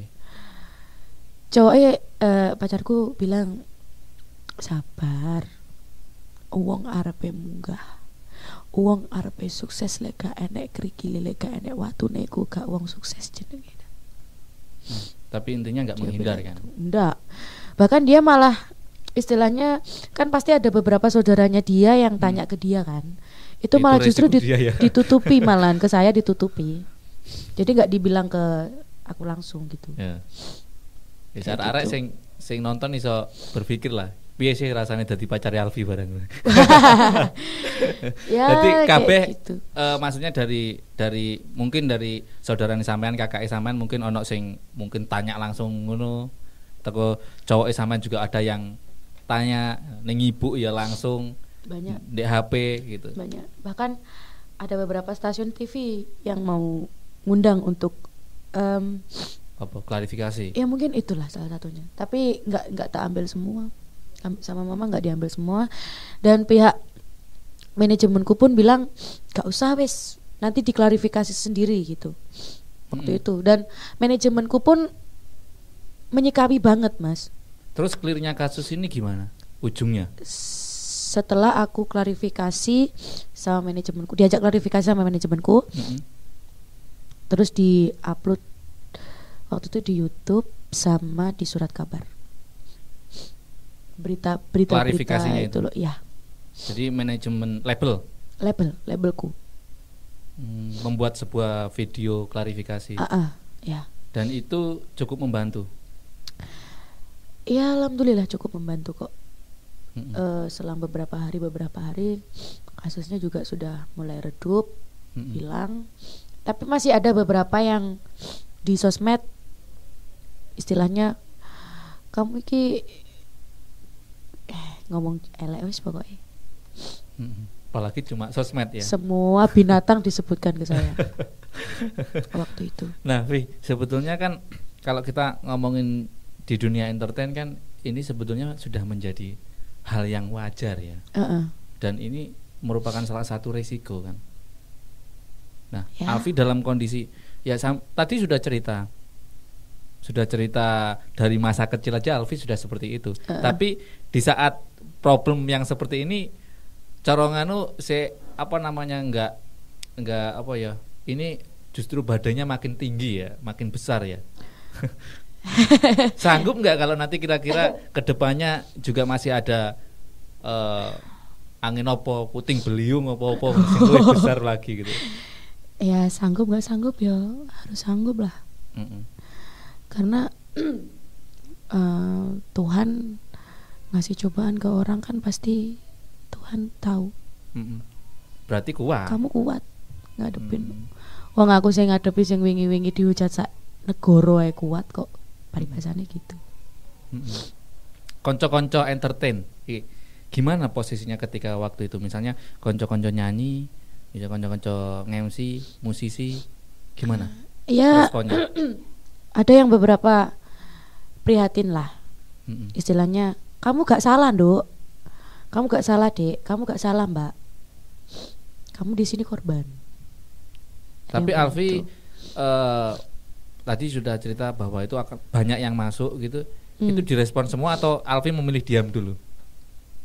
cowoknya eh, pacarku bilang sabar uang arepe munggah uang arepe sukses lek gak enek kerikile lek gak enek watune ku gak uang sukses jenenge Tapi intinya nggak menghindar kan? gitu. Enggak. Bahkan dia malah istilahnya kan pasti ada beberapa saudaranya dia yang tanya ke dia kan. Itu, Itu malah justru dit- dia ya. ditutupi malahan ke saya ditutupi. Jadi nggak dibilang ke aku langsung gitu. Ya. Bisa arek gitu. sing sing nonton iso berpikir lah. Piye sih rasanya jadi pacar Alfi bareng. ya Jadi kabeh gitu. eh, maksudnya dari dari mungkin dari saudara sampean kakak sampean mungkin ono sing mungkin tanya langsung ngono. Teko cowok sampean juga ada yang tanya ning ibu ya langsung Banyak di HP gitu. banyak. Bahkan ada beberapa stasiun TV yang mau ngundang untuk em, Apa klarifikasi? ya mungkin itulah salah satunya tapi nggak nggak tak ambil semua Am- sama mama nggak diambil semua dan pihak manajemenku pun bilang gak usah wes nanti diklarifikasi sendiri gitu waktu Mm-mm. itu dan manajemenku pun menyikapi banget mas Terus clearnya kasus ini gimana? Ujungnya? Setelah aku klarifikasi sama manajemenku diajak klarifikasi sama manajemenku Mm-mm. terus di upload waktu itu di YouTube sama di surat kabar. Berita berita Klarifikasinya berita itu. itu? loh ya Jadi manajemen label? Label labelku. Mm, membuat sebuah video klarifikasi. Ah ah, ya dan itu cukup membantu. ya alhamdulillah cukup membantu kok Mm-mm. Eh, selang beberapa hari beberapa hari kasusnya juga sudah mulai redup Mm-mm. hilang tapi masih ada beberapa yang di sosmed istilahnya kamu iki eh, ngomong elek wis pokoknya Mm-mm. Apalagi cuma sosmed ya. semua binatang disebutkan ke saya waktu itu Nah, Vi, sebetulnya kan kalau kita ngomongin di dunia entertain kan ini sebetulnya sudah menjadi hal yang wajar ya. Heeh. Dan ini merupakan salah satu resiko kan. Nah, Ya. Alfi dalam kondisi ya sam- tadi sudah cerita sudah cerita dari masa kecil aja Alfi sudah seperti itu. Heeh. Tapi di saat problem yang seperti ini coronganu se apa namanya enggak enggak apa ya ini justru badannya makin tinggi ya makin besar ya sanggup nggak kalau nanti kira-kira ke depannya juga masih ada eh, angin opo puting beliung opo opo besar lagi gitu Ya sanggup nggak sanggup ya harus sanggup lah. Mm-mm. Karena eh, Tuhan ngasih cobaan ke orang kan pasti Tuhan tahu Mm-mm. berarti kuat kamu kuat ngadepin. Mm. Wong aku sing ngadepi sing wingi-wingi dihujat sak negara ae kuat kok. Paribasane gitu. Konco-konco entertain. Gimana posisinya ketika waktu itu? Misalnya konco-konco nyanyi bisa konco-konco ngemsi musisi gimana Ya responnya? ada yang beberapa prihatin lah. Mm-mm. istilahnya kamu gak salah dok kamu gak salah dek kamu gak salah mbak. Kamu di sini korban. Tapi Alfi gitu. Tadi sudah cerita bahwa itu akan banyak yang masuk gitu. Hmm. Itu direspon semua atau Alfi memilih diam dulu?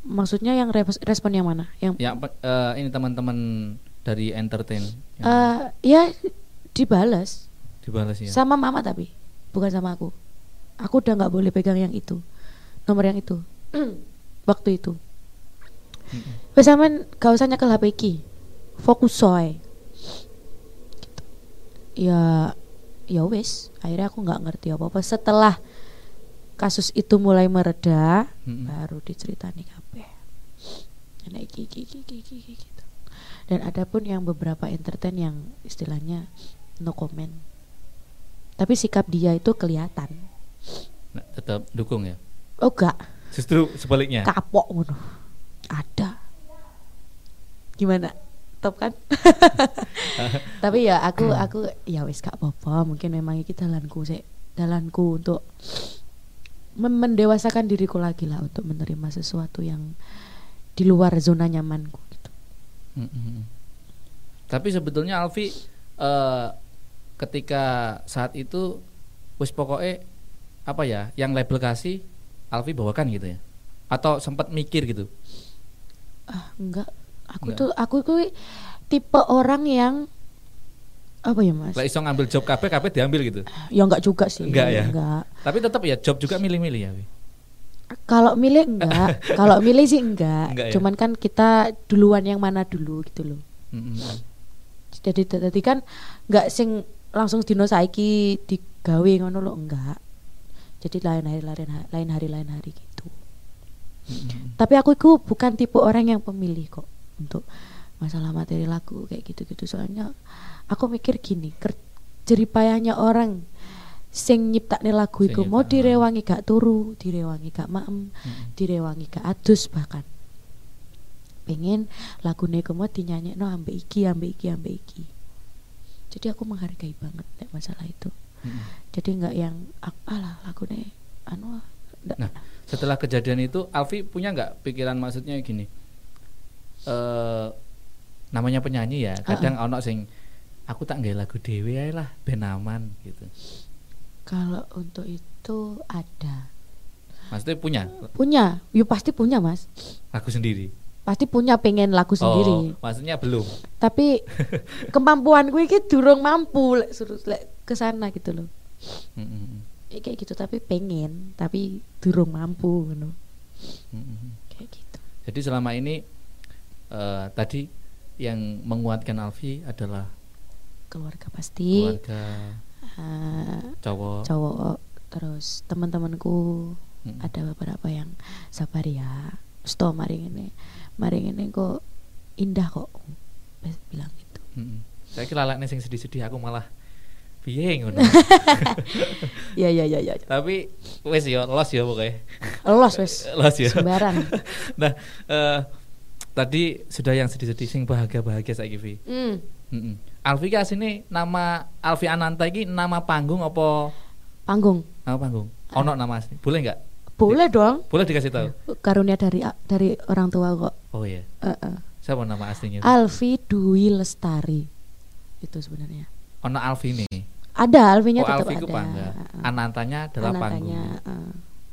maksudnya yang respon yang mana yang Ya eh, ini teman-teman dari entertain eh, ya dibalas dibalas ya. sama mama tapi bukan sama aku aku udah nggak boleh pegang yang itu nomor yang itu waktu itu sampean gak usah nyekel HP iki. Fokus soy. Gitu. Ya ya wes, akhirnya aku nggak ngerti apa-apa setelah kasus itu mulai mereda Mm-mm. baru diceritani kabeh. Nah, iki, iki, iki, iki, iki, iki, gitu. Dan ada pun yang beberapa entertain yang istilahnya no comment. Tapi sikap dia itu kelihatan. Nah, tetap dukung ya. Oh enggak, Justru sebaliknya. kapok ngono. Ada. Gimana? Top kan? Tapi ya aku aku ya wis gak apa-apa, mungkin memang iki dalanku sih, dalanku untuk mendewasakan diriku lagi lah untuk menerima sesuatu yang di luar zona nyamanku gitu. Tapi sebetulnya Alfi eh, ketika saat itu wis pokoknya apa ya yang label kasih Alfi bawakan gitu ya atau sempat mikir gitu Ah, enggak. Aku Enggak. tuh aku tuh tipe orang yang apa ya, Mas? lah iso ngambil job KB KB diambil gitu Ya enggak juga sih. Enggak ya? Enggak. tapi tetap ya job juga milih-milih ya? Kalau milih enggak, kalau milih sih enggak. Enggak ya? Cuman kan kita duluan yang mana dulu gitu loh. Mm-mm. Jadi tadi kan enggak sing langsung dino saiki digawe ngono loh enggak. Jadi lain hari lain ha- lain hari lain hari gitu. Mm-mm. Tapi aku itu bukan tipe orang yang pemilih kok untuk masalah materi lagu kayak gitu-gitu. Soalnya aku mikir gini, ker- jeripayahnya orang sing nyiptakne lagu iku mau direwangi gak turu, direwangi gak maem, Mm-mm. direwangi gak adus bahkan pengen lagune iku mau dinyanyekno ambek iki ambek iki ambek iki jadi aku menghargai banget nek masalah itu Mm-mm. jadi nggak yang "Ah, alah lagune anu ah, ndak." Nah, setelah kejadian itu Alfi punya nggak pikiran maksudnya gini? Eh namanya penyanyi ya, kadang ono sing aku tak nggak lagu dewe ae lah ben aman gitu. kalau untuk itu ada Maksudnya punya punya you pasti punya mas lagu sendiri. pasti punya pengen lagu sendiri Oh, maksudnya belum. tapi kemampuan gue iki durung mampu lek suruh lek ke sana gitu loh Mm-mm. Ya, kayak gitu tapi pengen tapi durung mampu ngono Mm-mm. kayak gitu Jadi selama ini eh, tadi yang menguatkan Alfi adalah keluarga pasti keluarga eh, cowok. cowok terus teman-temanku Mm-mm. ada beberapa yang sabar ya sto mari ini mari ini kok indah kok bilang gitu Mm-mm. Saya kira lalaknya sing sedih-sedih aku malah piye ngono. ya ya ya ya Tapi wes ya los ya pokoknya. los wes Los ya. sembarang Nah, eh, tadi sudah yang sedih-sedih sing bahagia-bahagia saiki Vi. hmm. Mm-mm. Alfi ki asine nama Alfi Ananta iki nama panggung apa panggung nama panggung? Ono nama asli. Boleh nggak? Boleh dong. Boleh dikasih tahu. Karunia dari dari orang tua kok. Oh iya. Heeh. Siapa nama aslinya? Alfi Dwi Lestari. Itu sebenarnya. Ono Alfi nih. Ada Alfinya Oh tetap Alfi ada. bangga. Heeh. Anantanya adalah Anaknya, panggung. heeh.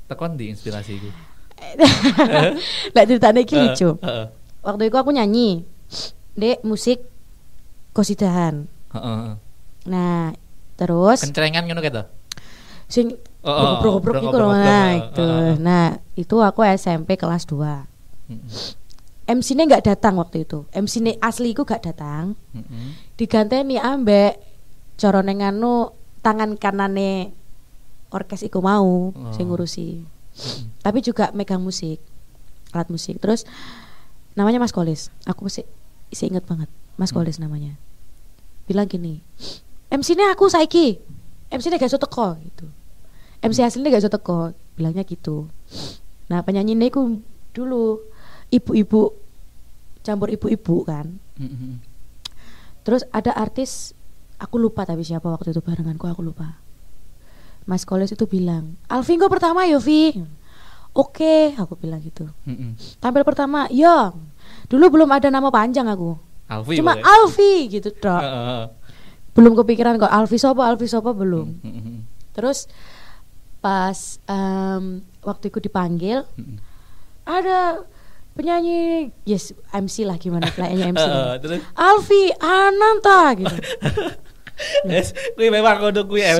Tekon di inspirasi itu. Lek ceritanya iki lucu. Waktu itu aku nyanyi. Dek musik kosidahan. Heeh. Nah, terus Kencrengan ngono gitu. sing Oh, oh, lho, goblok-goblok, nah oh, itu. oh, oh. Nah, itu aku SMP kelas 2. Heeh. MC-nya nggak datang waktu itu. MC-nya asli iku gak datang. Heeh. Diganteni ambek corone nganu tangan kanane orkes iku mau Oh. sing ngurusi. Tapi juga megang musik, alat musik. Terus namanya Mas Kolis. Aku masih masih inget banget. Mas Hmm. Kolis namanya. Bilang gini, MC-nya aku saiki. MC-nya gak iso teko gitu. MC aslinya gak iso teko, bilangnya gitu. Nah, penyanyi ini aku dulu ibu-ibu campur ibu-ibu kan. Heeh. Terus ada artis aku lupa tapi siapa waktu itu barenganku aku lupa. Mas Koles itu bilang, "Alvin pertama yo, Vi?" Oke, aku bilang gitu. Heeh. Tampil pertama, "Ya." Dulu belum ada nama panjang aku. Alfi. Cuma pokoknya. Alfi gitu, Dok. Belum kepikiran kok Alfi sopo, Alfi sopo belum. Heeh. Terus pas em, waktu itu dipanggil, Heeh. ada penyanyi, yes, MC lah gimana kayaknya MC. Heeh, terus Alfi Ananta gitu. Yes, kuwi memang ngono kuwi MC.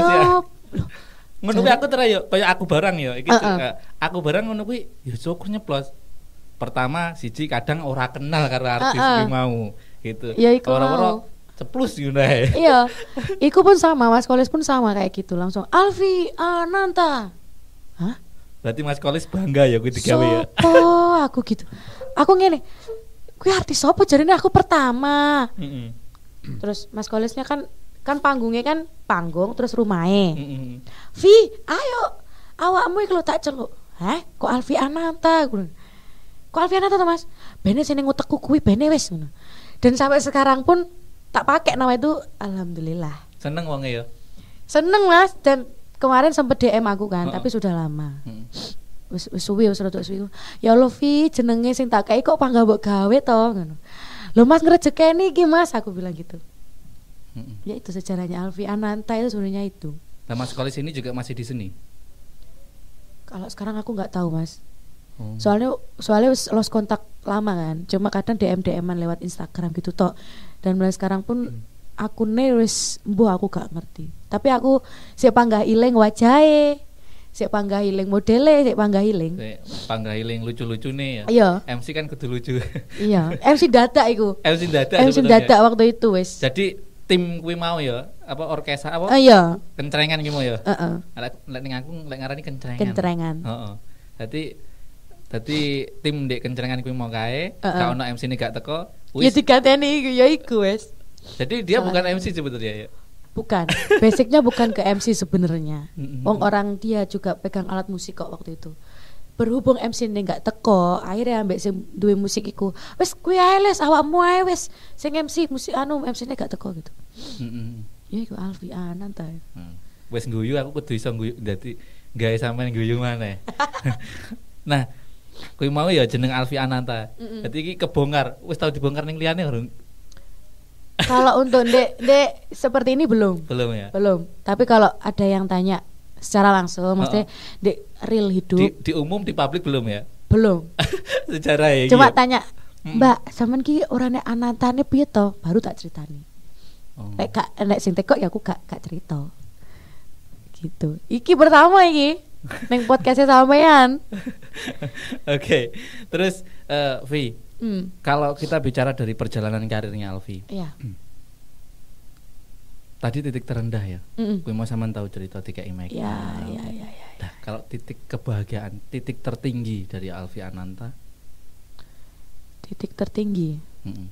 Ngono kuwi aku terayo kayak aku barang ya. Iki Heeh. eh, aku barang ngono kuwi ya syukur nyeplos. Pertama siji kadang ora kenal karo artis Heeh. kuwi mau gitu. Ya, iku mau. ceplus ae. iya, iku pun sama, Mas Kolis pun sama kayak gitu langsung. Alfi Ananta. Hah? Berarti Mas Kolis bangga ya kuwi digawe ya. Sopo aku gitu. Aku ngene. Kuwi artis sopo jarine aku pertama. Heeh. Terus Mas Kolisnya kan kan panggungnya kan panggung terus rumahe. Heeh. Vi, ayo awakmu lho tak celuk. Hah? Kok Alfi Ananta? Kok Alfi Ananta to, Mas? Bene sing ning utekku kuwi bene wis ngono. Dan sampai sekarang pun tak pakai nama itu alhamdulillah. Seneng wonge ya. Seneng Mas dan kemarin sempet DM aku kan, Heeh. tapi sudah lama. Heeh. Wis wis suwi wis rada suwi. Ya Allah Vi, jenenge sing tak kei kok pangga mbok gawe to ngono. Lho Mas ngrejekeni iki Mas, aku bilang gitu. Heeh. Ya itu sejarahnya Alfi Ananta itu sebenarnya itu. Nah, Mas Kolis ini juga masih di seni. Kalau sekarang aku nggak tahu Mas. Oh. Soalnya soalnya lost kontak lama kan. Cuma kadang DM DM-an lewat Instagram gitu tok. Dan mulai sekarang pun akunnya wis mbuh aku gak ngerti. Tapi aku sik panggah iling wajahe. Sik panggah iling modele, sik panggah iling. Kayak panggahiling lucu-lucune ya. Iya, MC kan kudu lucu. iya. MC dadak iku. MC dadak MC dadak waktu itu wis. Jadi tim kuwi mau ya, apa orkestra apa? Oh iya, Kencrengan ki mau ya. heeh. Lek lek ning aku lek ngarani kencrengan. Kencrengan. Heeh. Dadi dadi tim dek kencrengan kuwi mau kae, gak ono MC ini gak teko. Ya Wis. dikateni iku ya iku wis. Jadi dia bukan MC sebetulnya ya. Bukan. Basicnya bukan ke MC sebenarnya. Wong orang dia juga pegang alat musik kok waktu itu. Berhubung MC ini nggak teko, akhirnya ambek sing duwe musik iku, wes kuwi ae les awakmu ae wes sing MC musik anu MC ini gak teko gitu. Heeh. Ya iku Alfi Ananta. Hmm. Wis guyu aku kudu iso guyu dadi gawe sampean guyu maneh. nah, kuwi mau ya jeneng Alfi Ananta. Mm-mm. Dadi iki kebongkar, wis tau dibongkar ning liyane urung? Kalau untuk Dek Dek seperti ini belum. Belum ya? Belum. Tapi kalau ada yang tanya secara langsung, maksudnya Dek real hidup Di, di umum di publik belum ya? belum. Sejarah ya. Cuma iya. tanya. Mbak, sampean ki orangnya Anantane piye to? Baru tak ceritani. Oh. Nek gak nek sing teko ya aku gak gak cerita. Gitu. Iki pertama iki neng podcastnya sampean. Oke. Terus eh Vi, Hmm. kalau kita bicara dari perjalanan karirnya Alfi, Iya. tadi titik terendah ya. Mm-mm. Gue mau sampean tahu cerita tiga Make. Ya, ya, ya, ya. Nah, kalau titik kebahagiaan, titik tertinggi dari Alfi Ananta, Titik tertinggi. mm-mm.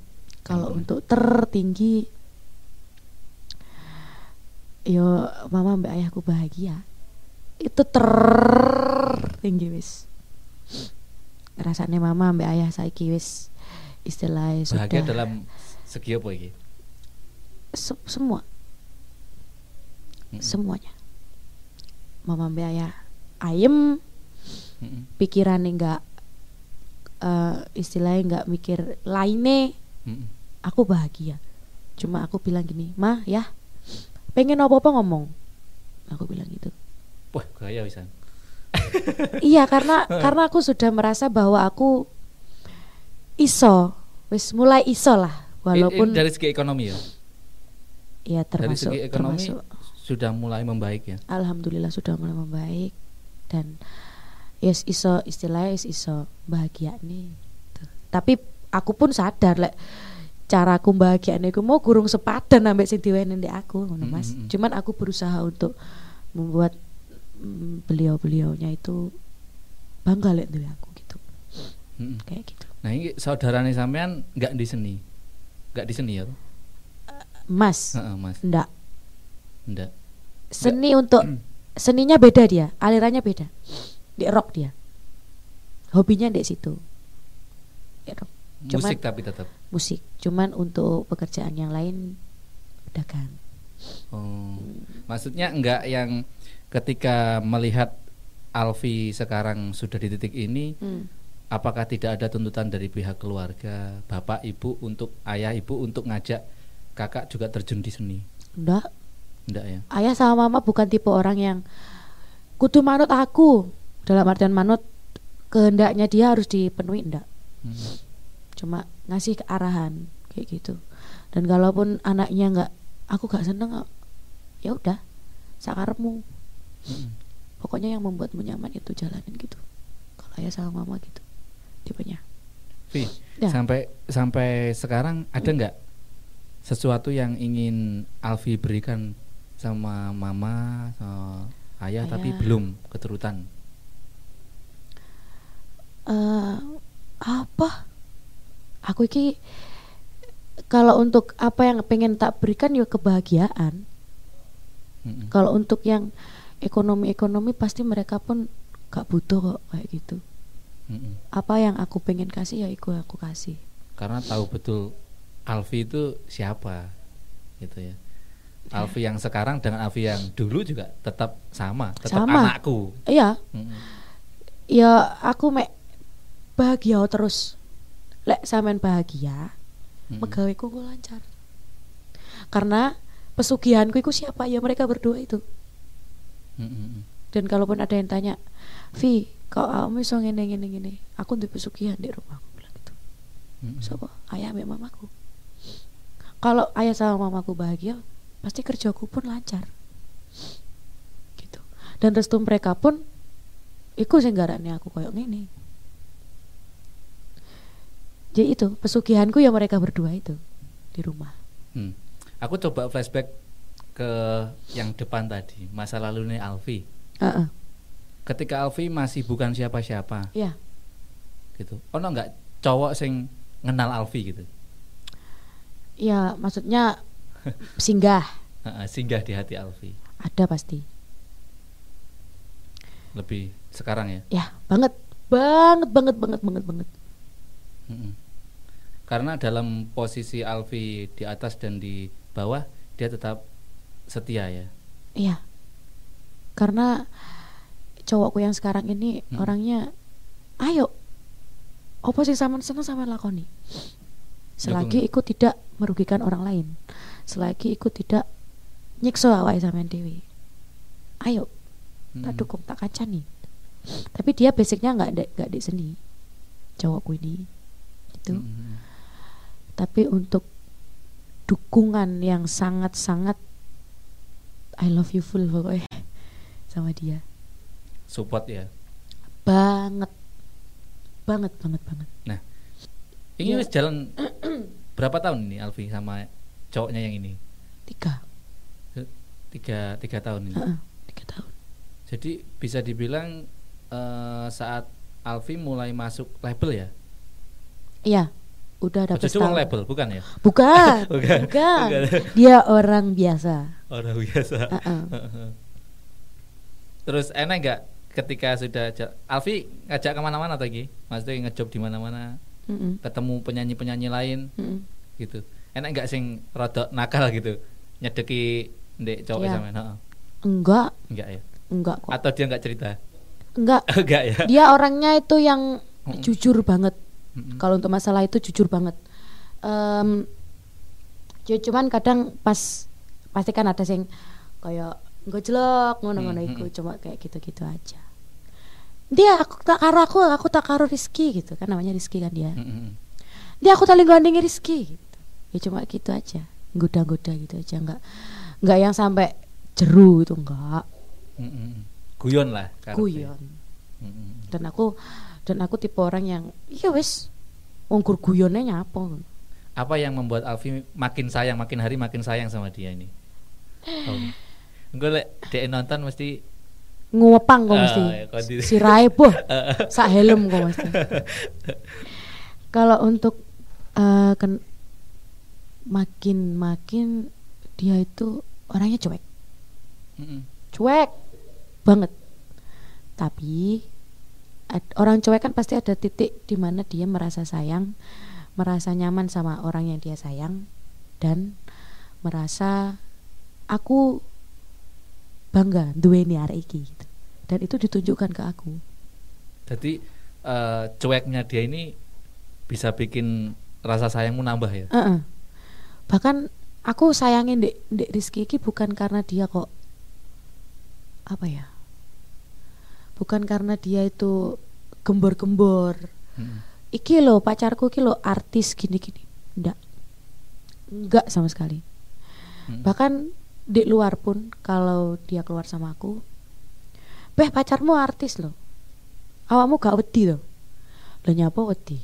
Kalau untuk tertinggi yo mama mbak ayahku bahagia. Itu tertinggi wis. Rasanya mama mbak ayah saiki wis istilahnya bahagia sudah dalam segi apa iki? se- semua Semuanya. Mama mbak ayah ayem Mm-mm. pikirannya nggak eh, istilahnya nggak mikir lainnya. Aku bahagia. Cuma aku bilang gini mah ya pengen apa apa ngomong. Aku bilang gitu. Wah, gaya bisa. iya karena karena aku sudah merasa bahwa aku iso wis mulai iso lah walaupun dari segi ekonomi ya. ya Dari termasuk segi ekonomi termasuk sudah mulai membaik ya. alhamdulillah sudah mulai membaik dan yes iso istilahnya yes iso bahagia nih Tuh. tapi aku pun sadar lek cara aku bahagia nih aku mau gurung sepadan ambek sing ndek aku ngono Mas Mm-mm. cuman aku berusaha untuk membuat mm, beliau-beliaunya itu bangga lek duwe aku gitu Mm-mm. kayak gitu Nah, ini saudarane sampean nggak di seni. Nggak di seni ya? Mas Heeh, Mas. ndak Enggak. seni untuk seninya beda dia alirannya beda. Di rock dia. Hobinya di situ. Di rock. Cuman- Musik tapi tetap. musik. Cuman untuk pekerjaan yang lain pedagang Oh. Maksudnya enggak yang ketika melihat Alfi sekarang sudah di titik ini, apakah tidak ada tuntutan dari pihak keluarga, bapak, ibu untuk ayah, ibu untuk ngajak kakak juga terjun di seni? enggak Enggak ya? ayah sama mama bukan tipe orang yang kudu manut aku dalam artian manut kehendaknya dia harus dipenuhi enggak Hmm. cuma ngasih kearahan kayak gitu dan kalaupun anaknya nggak aku gak seneng ya udah sakarepmu Mm-mm. pokoknya yang membuatmu nyaman itu jalanin gitu kalau ayah sama mama gitu tipenya Vi, Ya. sampai sampai sekarang ada nggak sesuatu yang ingin Alfi berikan sama mama, sama ayah, tapi Ayah. belum keturutan? eh apa aku iki kalau untuk apa yang pengen tak berikan ya kebahagiaan Mm-mm. kalau untuk yang ekonomi-ekonomi pasti mereka pun gak butuh kok kayak gitu Mm-mm. apa yang aku pengen kasih ya itu aku kasih Karena tahu betul Alfi itu siapa, gitu ya. Alfi yang sekarang dengan Alfi yang dulu juga tetap sama, tetap Sama. anakku. iya Mm-mm. ya aku mek bahagia terus lek sampean bahagia Mm-mm. megaweku ku lancar karena pesugihanku itu siapa ya mereka berdua itu Mm-mm. dan kalaupun ada yang tanya Vi kau kamu iso ngene ngene ngene aku di pesugihan di rumahku bilang gitu Mm-mm. Sopo? Ayah sama mamaku. Kalau ayah sama mamaku bahagia, pasti kerjaku pun lancar. Gitu. Dan restu mereka pun iku sing garane aku koyo ngene. Jadi itu pesugihanku ya mereka berdua itu di rumah. Hmm. Aku coba flashback ke yang depan tadi, masa lalu nih Alfi. Heeh. Ketika Alfi masih bukan siapa-siapa, Iya. gitu. Ono nggak cowok sing kenal Alfi gitu, Ya, maksudnya singgah singgah di hati Alfi. ada pasti. Lebih sekarang ya. Ya, banget. Banget banget banget banget banget. Karena dalam posisi Alfi di atas dan di bawah, dia tetap setia ya. Iya. Karena cowokku yang sekarang ini Hmm. orangnya ayo opo sing sampean seneng sampean lakoni. Selagi Dukung. ikut tidak merugikan orang lain. Selagi ikut tidak nyiksa awake sampean dewi. Ayo, tak Mm-mm. dukung, tak kancani. Tapi dia basicnya nggak ada nggak di seni. Cowokku ini. Gitu. Mm-mm. Tapi untuk dukungan yang sangat-sangat I love you full pokoknya sama dia. Support ya. banget banget banget banget Ini Ya. jalan berapa tahun ini Alfi sama cowoknya yang ini? tiga Tiga, tiga tahun ini. Heeh, tiga tahun Jadi bisa dibilang eh, saat Alfi mulai masuk label ya? iya udah dapat setahun. label, bukan ya? bukan Bukan. bukan dia orang biasa Orang biasa. Heeh. Terus enak nggak ketika sudah Alfi ngajak ke mana-mana lagi? Maksudnya ngejob di mana-mana, Mm-mm, ketemu penyanyi-penyanyi lain mm-mm. gitu. Enak nggak sing rodok nakal gitu, nyedeki ndek cowok sama Heeh. enggak. Enggak ya? enggak kok. Atau dia nggak cerita? enggak. Enggak ya. dia orangnya itu yang jujur banget. Mm-mm. kalau untuk masalah itu jujur banget. Ya cuman kadang pas pasti kan ada yang kayak gojlok ngono-ngono Hmm, iku cuma kayak gitu-gitu aja. Dia aku tak karo aku aku tak karo Rizky gitu kan namanya Rizky kan dia. Dia aku tali gandeng Rizky ya cuma gitu aja goda-goda gitu aja nggak nggak yang sampai jeru itu enggak Mm-mm. Guyon lah. guyon Mm-mm. dan aku dan aku tipe orang yang iya wes ongkur guyonnya nyapa Apa yang membuat Alfi makin sayang, makin hari makin sayang sama dia ini? Oh. Engko lek dhek nonton mesti ngupang kok Ah, mesti di- si Rai boh sak helm kok mesti kalau untuk eh, ken- makin makin dia itu orangnya cuek Mm-mm. cuek banget tapi ad- orang cuek kan pasti ada titik di mana dia merasa sayang merasa nyaman sama orang yang dia sayang dan merasa aku bangga duweni arek iki gitu. dan itu ditunjukkan ke aku Jadi eh, cueknya dia ini bisa bikin rasa sayangmu nambah ya. Heeh. Bahkan aku sayangin dek dek Rizky iki bukan karena dia kok apa ya bukan karena dia itu gembor-gembor. Mm-mm. iki lo pacarku iki lo artis gini-gini. Enggak enggak sama sekali. Mm-mm. bahkan di luar pun kalau dia keluar sama aku beh pacarmu artis lo awakmu gak wedi lo lo nyapa wedi?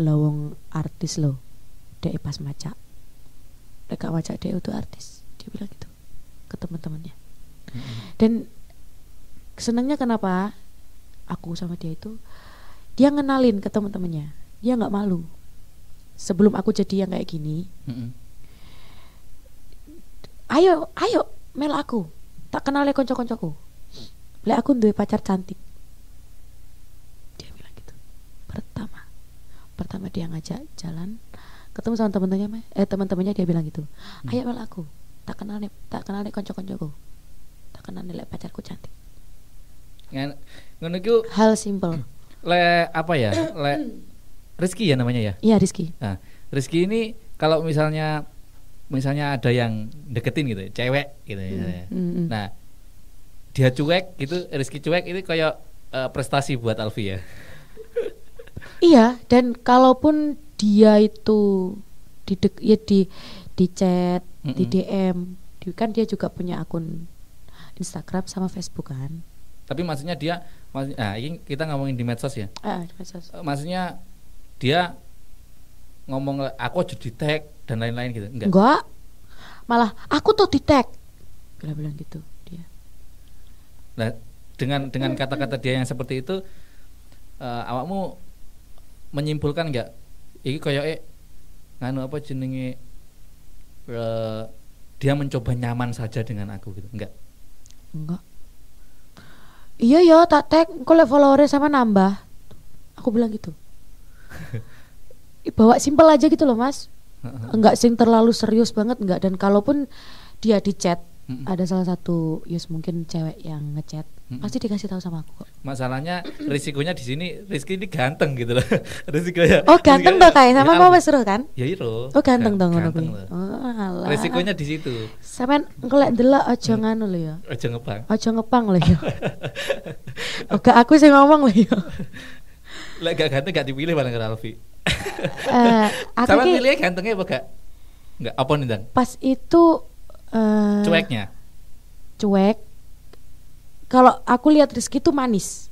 Lo wong artis lo dek pas macak. Dek gak macak dek itu artis. Dia bilang gitu ke teman-temannya. Mm-mm. dan senangnya kenapa? Aku sama dia itu dia ngenalin ke teman-temannya. Dia nggak malu. Sebelum aku jadi yang kayak gini Mm-mm. ayo ayo mel aku. Tak kenal ya konco-koncoku. Lek aku duwe pacar cantik. Dia bilang gitu. Pertama. Pertama dia ngajak jalan ketemu sama teman-temannya eh teman-temannya dia bilang gitu ayo mel aku tak kenal nih tak kenal nih konco-koncoku tak kenal nih pacarku cantik ngono hal simple le apa ya? Le Rizky ya namanya ya. iya Rizky Nah, Rizky ini kalau misalnya misalnya ada yang deketin gitu, cewek gitu ya. Mm, mm, mm. Nah, dia cuek gitu, Rizky cuek itu kayak eh, prestasi buat Alfi ya. Iya, dan kalaupun dia itu di ya di di chat, di Mm-mm. DM, di- kan dia juga punya akun Instagram sama Facebook kan. Tapi maksudnya dia maksud- nah, ini kita ngomongin di medsos ya. Ah, di medsos. Eh, Maksudnya dia ngomong aku aja di tag dan lain-lain gitu. Enggak. Enggak. Malah aku tuh di tag. Bilang-bilang gitu dia. Nah, dengan dengan kata-kata dia yang seperti itu eh, awakmu menyimpulkan enggak iki koyo eh nganu apa jenenge eh, dia mencoba nyaman saja dengan aku gitu. Enggak. Enggak. Iya ya, tak tag, kok liat followernya sama nambah. Aku bilang gitu. Bawa simpel aja gitu loh, Mas. enggak sing terlalu serius banget enggak dan kalaupun dia di chat Mm-mm. ada salah satu yus mungkin cewek yang ngechat Mm-mm. pasti dikasih tahu sama aku kok Masalahnya risikonya di sini Rizky ini ganteng gitu loh. Risikonya. oh ganteng risikonya- tuh kayak sama Ya, mau wes seru kan Ya itu. oh ganteng dong ngono kuwi oh alah Risikonya di situ. sampean ngelek ndelok aja nganu lho ya Aja ngebang. aja ngepang lho ya Oke aku sih ngomong lho ya Lek gak ganteng gak dipilih bareng karo Alfi. Eh, aku Sama ki pilihnya gantengnya apa gak? Enggak, apa nih Dan? pas itu eh Cueknya. cuek kalau aku lihat Rizky tuh manis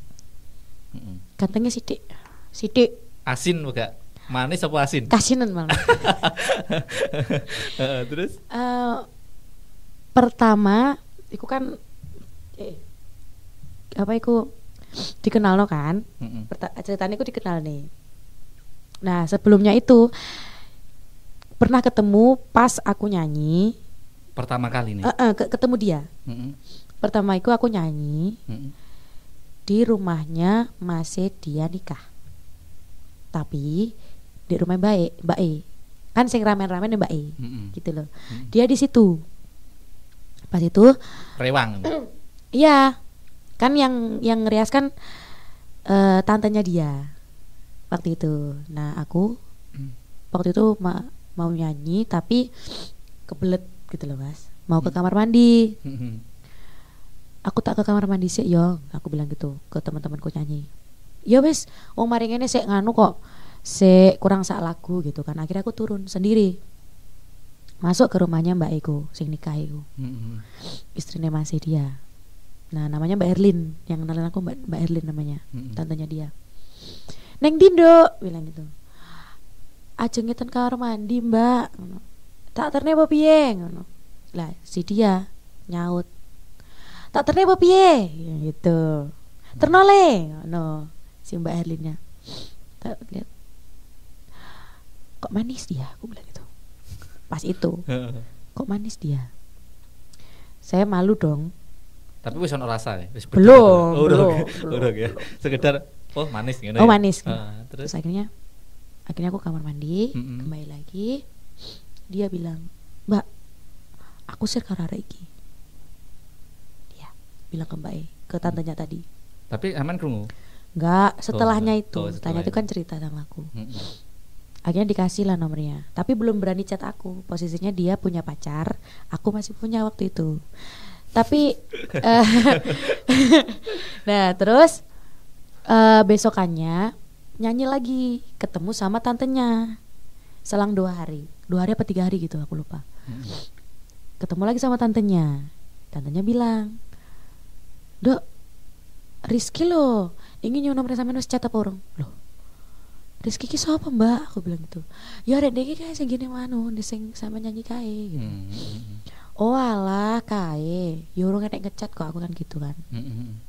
gantengnya sidik sidik Asin bukan? Manis apa asin? kasinan malah Heeh, Terus? Eh, pertama iku kan eh, apa iku dikenal no kan Mm-mm. Perta- ceritanya iku dikenal nih nah sebelumnya itu pernah ketemu pas aku nyanyi Pertama kali nih. Eh, ke- ketemu dia Mm-mm. Pertama itu aku nyanyi Mm-mm. di rumahnya masih dia nikah tapi di rumah Mbak E, Mbak E. kan sing ramen-ramen Mbak E Mm-mm. gitu loh Mm. dia di situ pas itu Rewang. iya kan yang yang ngerias kan eh, tantenya dia waktu itu nah aku Hmm. waktu itu ma- mau nyanyi tapi kebelet gitu loh mas mau ke kamar mandi Mm-mm. Aku tak ke kamar mandi sih yo aku bilang gitu ke teman-temanku nyanyi. Ya wes wong mari ngene sik nganu kok. Sik kurang sak lagu gitu kan. Akhirnya aku turun sendiri. Masuk ke rumahnya Mbak Eko sing nikah iku. Mm-mm. istrinya masih dia nah namanya Mbak Erlin. Yang kenalin aku Mbak, Mbak Erlin namanya. Mm-mm. tantenya dia. Neng Dindo bilang gitu. Aja ngeten kamar mandi Mbak. Tak terne apa piye? Ngono. Lah si dia nyaut tak terne apa piye? Ya, gitu. Ternole ngono si Mbak Erlinnya. Tak lihat. Kok manis dia? Aku bilang gitu. Pas itu. Kok manis dia? Saya malu dong. Tapi wis ono rasa ya. Wis Belum, Oh, belum, belum, Udah, ya. Sekedar oh manis gitu oh ya. manis. Gitu. Terus? Terus akhirnya akhirnya aku kamar mandi kembali lagi. Dia bilang mbak aku share karo arek iki bilang ke mbak E ke tantenya tadi. Tapi aman krungu. enggak setelahnya enggak. itu. Oh, tanya itu setelahnya. kan cerita sama aku. Mm-mm. akhirnya dikasih lah nomornya. Tapi belum berani chat aku. Posisinya dia punya pacar aku masih punya waktu itu. Tapi eh, nah terus eh, besokannya nyanyi lagi. Ketemu sama tantenya. Selang dua hari. Dua hari apa tiga hari gitu aku lupa. Ketemu lagi sama tantenya. Tantenya bilang dok Rizky lo ingin nomor sama wis chat apa orang loh Rizky ki siapa mbak? Aku bilang gitu. Ya rek dek kayak sing gini manu sing sama nyanyi kae gitu. Mm-mm. oh alah kae. Ya orang enek ngechat kok aku kan gitu kan. Mm-mm.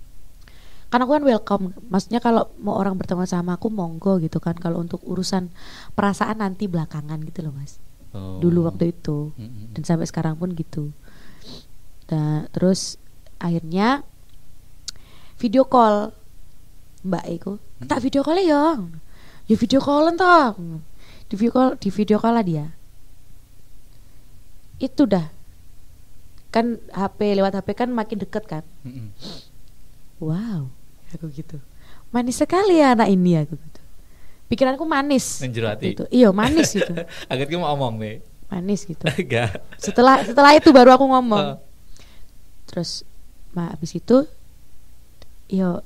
kan aku kan welcome. Maksudnya kalau mau orang berteman sama aku monggo gitu kan. Kalau untuk urusan perasaan nanti belakangan gitu loh mas. Oh. dulu waktu itu. Mm-mm. dan sampai sekarang pun gitu. Nah terus akhirnya video call. Mbak Eko tak video call ya ya video callan toh di video call di video call lah dia. Itu dah. Kan HP lewat HP kan makin deket kan? Wow. Aku gitu. Manis sekali ya anak ini aku gitu. Pikiranku manis. Nang jero ati. gitu. iya manis gitu. Agar kita mau ngomong nih. manis gitu. Enggak. setelah setelah itu baru aku ngomong. Terus ma habis itu yo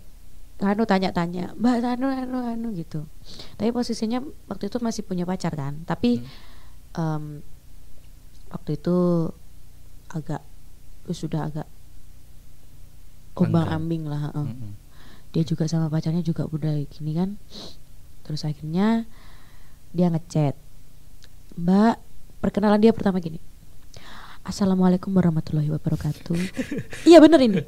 anu tanya-tanya mbak anu anu anu gitu. Tapi posisinya waktu itu masih punya pacar kan. Tapi em, waktu itu agak sudah agak ombang ambing lah heeh. Mm-mm. dia juga sama pacarnya juga udah gini kan. Terus akhirnya dia ngechat mbak perkenalan dia pertama gini. Assalamualaikum warahmatullahi wabarakatuh. Iya bener ini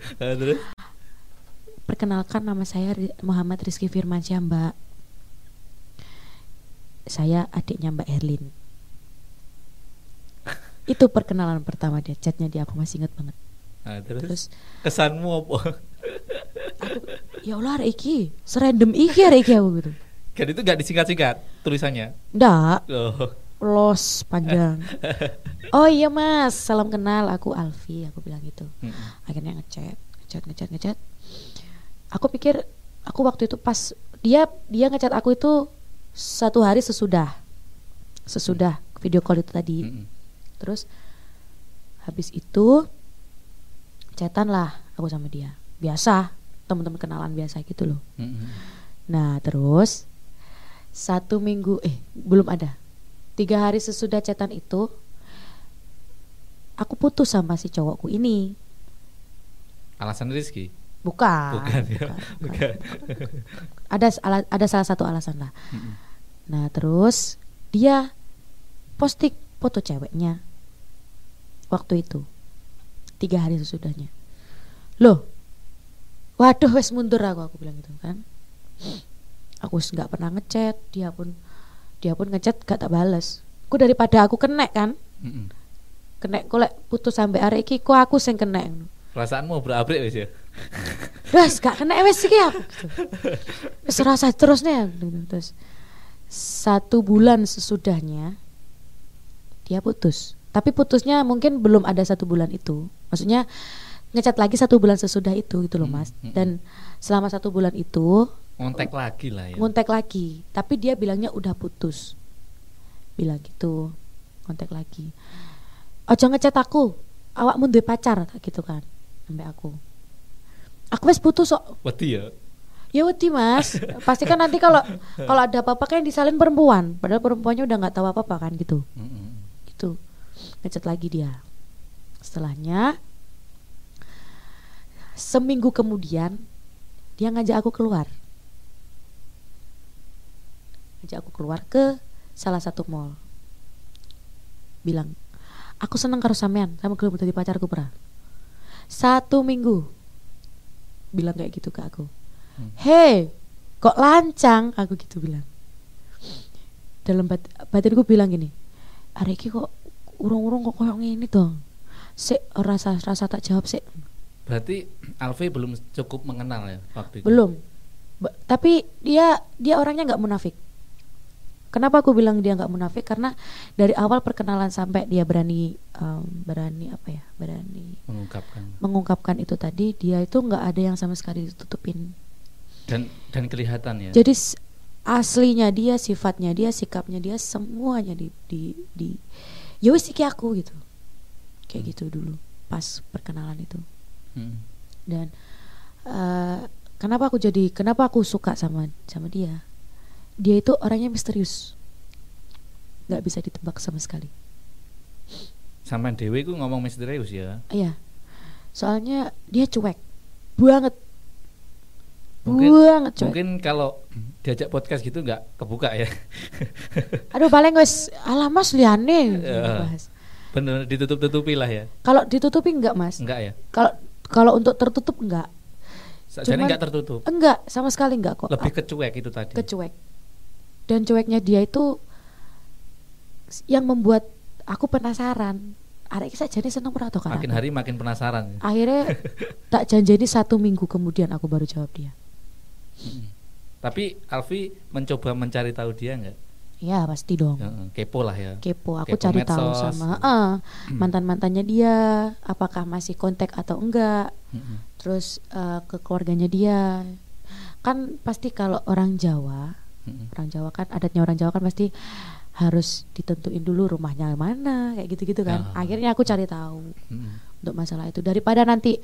perkenalkan nama saya Muhammad Rizky Firmansyah mbak. Saya adiknya mbak Erlin. Itu perkenalan pertama dia chatnya dia aku masih inget banget. Ah, terus, terus? Kesanmu apa? aku ya Allah iki serandom iki arek iki aku gitu. Kan itu gak disingkat-singkat tulisannya. ndak. Oh. los panjang. Oh iya mas salam kenal aku Alfi aku bilang gitu. Akhirnya ngechat ngechat ngechat ngechat aku pikir aku waktu itu pas dia dia ngechat aku itu satu hari sesudah. Sesudah video call itu tadi. Mm-mm. terus habis itu chatan lah aku sama dia. Biasa teman-teman kenalan biasa gitu loh. Mm-mm. Nah terus satu minggu eh belum ada. Tiga hari sesudah chatan itu aku putus sama si cowokku ini. Alasan Rizky? Bukan Bukan ya. bukan, bukan. Bukan. ada ala- ada salah satu alasan lah Mm-mm. nah terus dia posting foto ceweknya waktu itu tiga hari sesudahnya loh waduh wes mundur aku aku bilang gitu kan aku nggak pernah ngechat dia pun dia pun ngechat gak tak bales aku daripada aku kena kan Mm-mm. kena kolek putus sampai hari iki kok aku sing kena Perasaanmu berabrik wis ya. Wes gak kena wes iki aku gitu. Wes rasa terusnya terus satu bulan sesudahnya dia putus. Tapi putusnya mungkin belum ada satu bulan itu. Maksudnya ngechat lagi satu bulan sesudah itu gitu loh Hmm, mas. hmm. dan selama satu bulan itu Ngontek lagi lah ya. ngontek lagi. Tapi dia bilangnya udah putus. Bilang gitu ngontek lagi. Ojo ngechat aku awakmu duwe pacar gitu kan sampai aku aku wes putus kok. Wedi ya. ya wedi mas. Pasti kan nanti kalau kalau ada apa-apa kan yang disalin perempuan. Padahal perempuannya udah nggak tahu apa-apa kan gitu. Mm-mm. gitu. Ngechat lagi dia. Setelahnya seminggu kemudian dia ngajak aku keluar. Ngajak aku keluar ke salah satu mall. Bilang aku seneng karo sampean sama gelem dadi pacarku pernah satu minggu bilang kayak gitu ke aku. Hmm. hei kok lancang? Aku gitu bilang. Dalam bat batinku bilang gini arek iki kok urung-urung kok koyo ngene dong sik rasa rasa tak jawab sik. Berarti Alfi belum cukup mengenal ya waktu itu. belum. Ba- tapi dia dia orangnya nggak munafik kenapa aku bilang dia nggak munafik karena dari awal perkenalan sampai dia berani em, berani apa ya berani Mengungkapkan. mengungkapkan itu tadi dia itu nggak ada yang sama sekali ditutupin Dan dan kelihatan ya. jadi aslinya dia sifatnya dia sikapnya dia semuanya di di di ya wis iki aku gitu kayak Hmm. gitu dulu pas perkenalan itu Mm. dan eh, kenapa aku jadi kenapa aku suka sama sama dia dia itu orangnya misterius nggak bisa ditebak sama sekali Sampai Dewi ku ngomong misterius ya. iya soalnya dia cuek banget Mungkin banget cuek mungkin kalau diajak podcast gitu nggak kebuka ya. aduh paling wes alah mas liane Ya. bahas. Bener ditutup-tutupi lah ya. kalau ditutupi enggak mas Enggak ya. kalau kalau untuk tertutup enggak Jadi Cuman- nggak tertutup. enggak sama sekali enggak kok Lebih kecuek itu tadi. kecuek dan cueknya dia itu yang membuat aku penasaran arek iki sajane seneng to karo Makin hari makin penasaran. akhirnya tak janjeni satu minggu kemudian aku baru jawab dia Mm. Tapi Alfi mencoba mencari tahu dia nggak? ya pasti dong Kepo lah ya. kepo aku Kepo cari tahu medsos. sama mantan mantannya dia apakah masih kontak atau enggak terus eh, ke keluarganya dia kan pasti kalau orang Jawa Mm-mm. orang Jawa kan adatnya orang Jawa kan pasti harus ditentuin dulu rumahnya mana kayak gitu-gitu kan Ah. akhirnya aku cari tahu Mm-mm. untuk masalah itu daripada nanti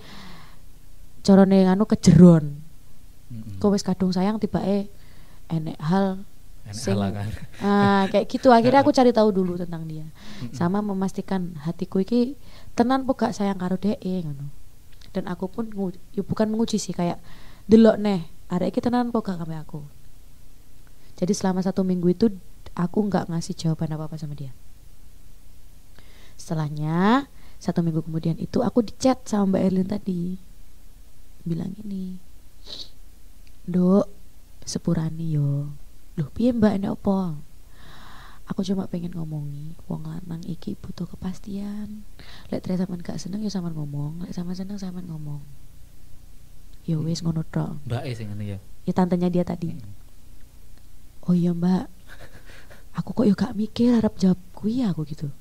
corone anu kejeron Mm-mm. kok wis kadung sayang tiba eh enek hal sing- halangan. ah, kayak gitu akhirnya aku cari tahu dulu tentang dia sama memastikan hatiku iki tenan po gak sayang karo dhek ngono dan aku pun ngu- ya bukan menguji sih kayak delok neh arek iki tenan po gak kame aku jadi selama satu minggu itu aku nggak ngasih jawaban apa apa sama dia. Setelahnya satu minggu kemudian itu aku dicat sama Mbak Erlin tadi. Bilang ini dok sepurani yo. Loh piye mbak? Ini apa? Aku cuma pengen ngomongi wong lanang iki butuh kepastian. Lek Tre sampean gak seneng ya sampean ngomong. Lek sampean seneng sampean ngomong. Ya wis ngono tok. Mbak E sing ngene ya. ya tantenya dia tadi. Mm. Oh iya mbak. Aku kok yo gak mikir harap jawab kui aku gitu.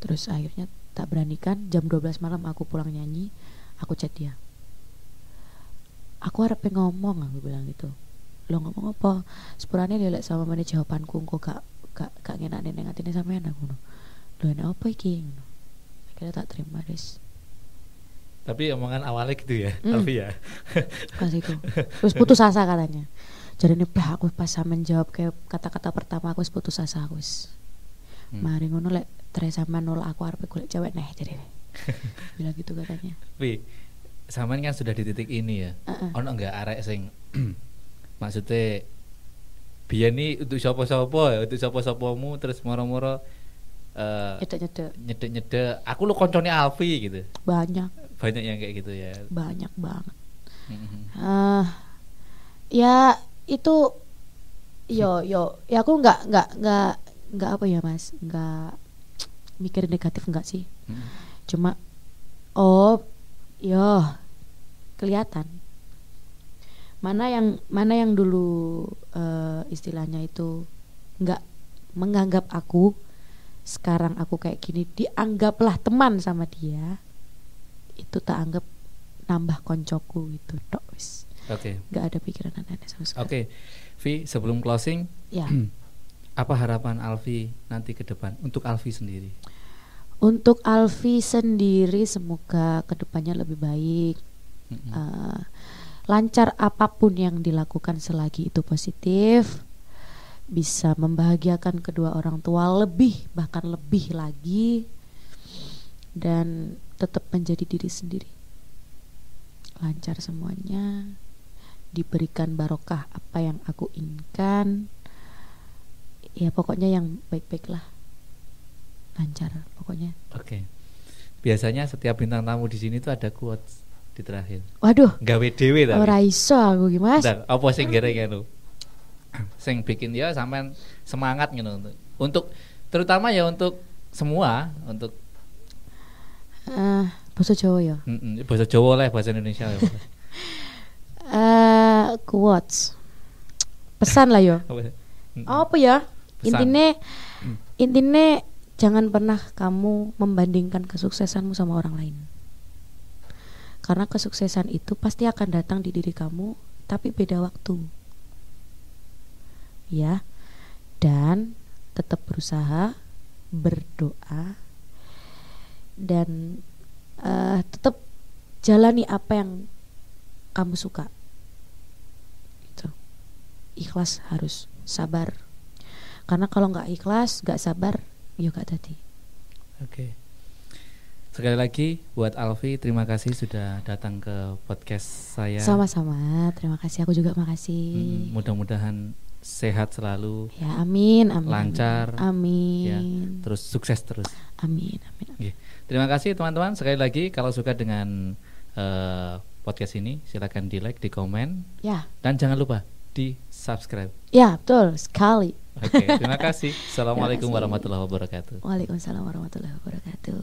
Terus akhirnya tak beranikan jam 12 malam aku pulang nyanyi aku chat dia. Aku harap ngomong aku bilang gitu. Lo ngomong apa? Sepurane lelek sama mana jawabanku kok gak gak gak ngenak neneng atine sampean aku no lo enak apa iki ngono? Akhirnya tak terima des Tapi omongan awalnya gitu ya, Mm. Alfi ya. pas itu. Terus putus asa katanya jadi nih bah aku pas sama jawab kayak kata-kata pertama aku putus asa aku Hmm. mari ngono lek sama nol aku arep golek cewek neh jadi bilang gitu katanya Tapi sampean kan sudah di titik ini ya. Heeh. Ono enggak arek sing maksudnya biyen nih untuk sapa-sapa ya, untuk sapa-sapamu terus moro-moro eh nyedek-nyedek nyedek-nyedek aku lo koncone Alfi gitu. banyak Banyak yang kayak gitu ya. banyak banget ah ya itu yo yo. Ya aku nggak nggak nggak nggak apa ya mas? Nggak mikir negatif nggak sih? Mhm. cuma oh yo kelihatan. Mana yang mana yang dulu eh, istilahnya itu nggak menganggap aku sekarang aku kayak gini dianggaplah teman sama dia itu tak anggap nambah koncoku itu tok wis Oke. nggak ada pikiran aneh-aneh sama sekali Oke. Vi, sebelum closing, ya apa harapan Alfi nanti ke depan untuk Alfi sendiri? untuk Alfi sendiri semoga ke depannya lebih baik Mm-mm. Eh, lancar apa pun yang dilakukan selagi itu positif bisa membahagiakan kedua orang tua lebih bahkan lebih lagi dan tetap menjadi diri sendiri lancar semuanya diberikan barokah apa yang aku inginkan ya pokoknya yang baik-baik lah lancar pokoknya Oke. Biasanya setiap bintang tamu di sini tuh ada quotes di terakhir. waduh Gawe dewe tapi. ora iso aku gimana Bentar, apa sing kira ngono? Sing bikin dia sampean semangat ngono untuk untuk terutama ya untuk semua untuk Eh, bahasa Jawa ya mm, mm, bahasa Jawa lah bahasa Indonesia ya. eh quotes. Pesan lah yo. Apa? Mm, apa ya? Pesan. intine Hmm. intine jangan pernah kamu membandingkan kesuksesanmu sama orang lain. Karena kesuksesan itu pasti akan datang di diri kamu tapi beda waktu. Ya. Dan tetap berusaha berdoa dan eh, tetap jalani apa yang kamu suka ikhlas harus sabar karena kalau nggak ikhlas nggak sabar ya gak tadi Oke. Sekali lagi buat Alfi terima kasih sudah datang ke podcast saya. sama-sama terima kasih aku juga makasih Mm, mudah-mudahan sehat selalu, ya amin amin Lancar. amin ya, terus sukses terus. amin amin, amin. Oke. Terima kasih teman-teman. Sekali lagi kalau suka dengan eh, podcast ini silakan di like, di komen ya dan jangan lupa di subscribe. ya betul sekali Oke, terima kasih. Assalamualaikum kasih. warahmatullahi wabarakatuh. Waalaikumsalam warahmatullahi wabarakatuh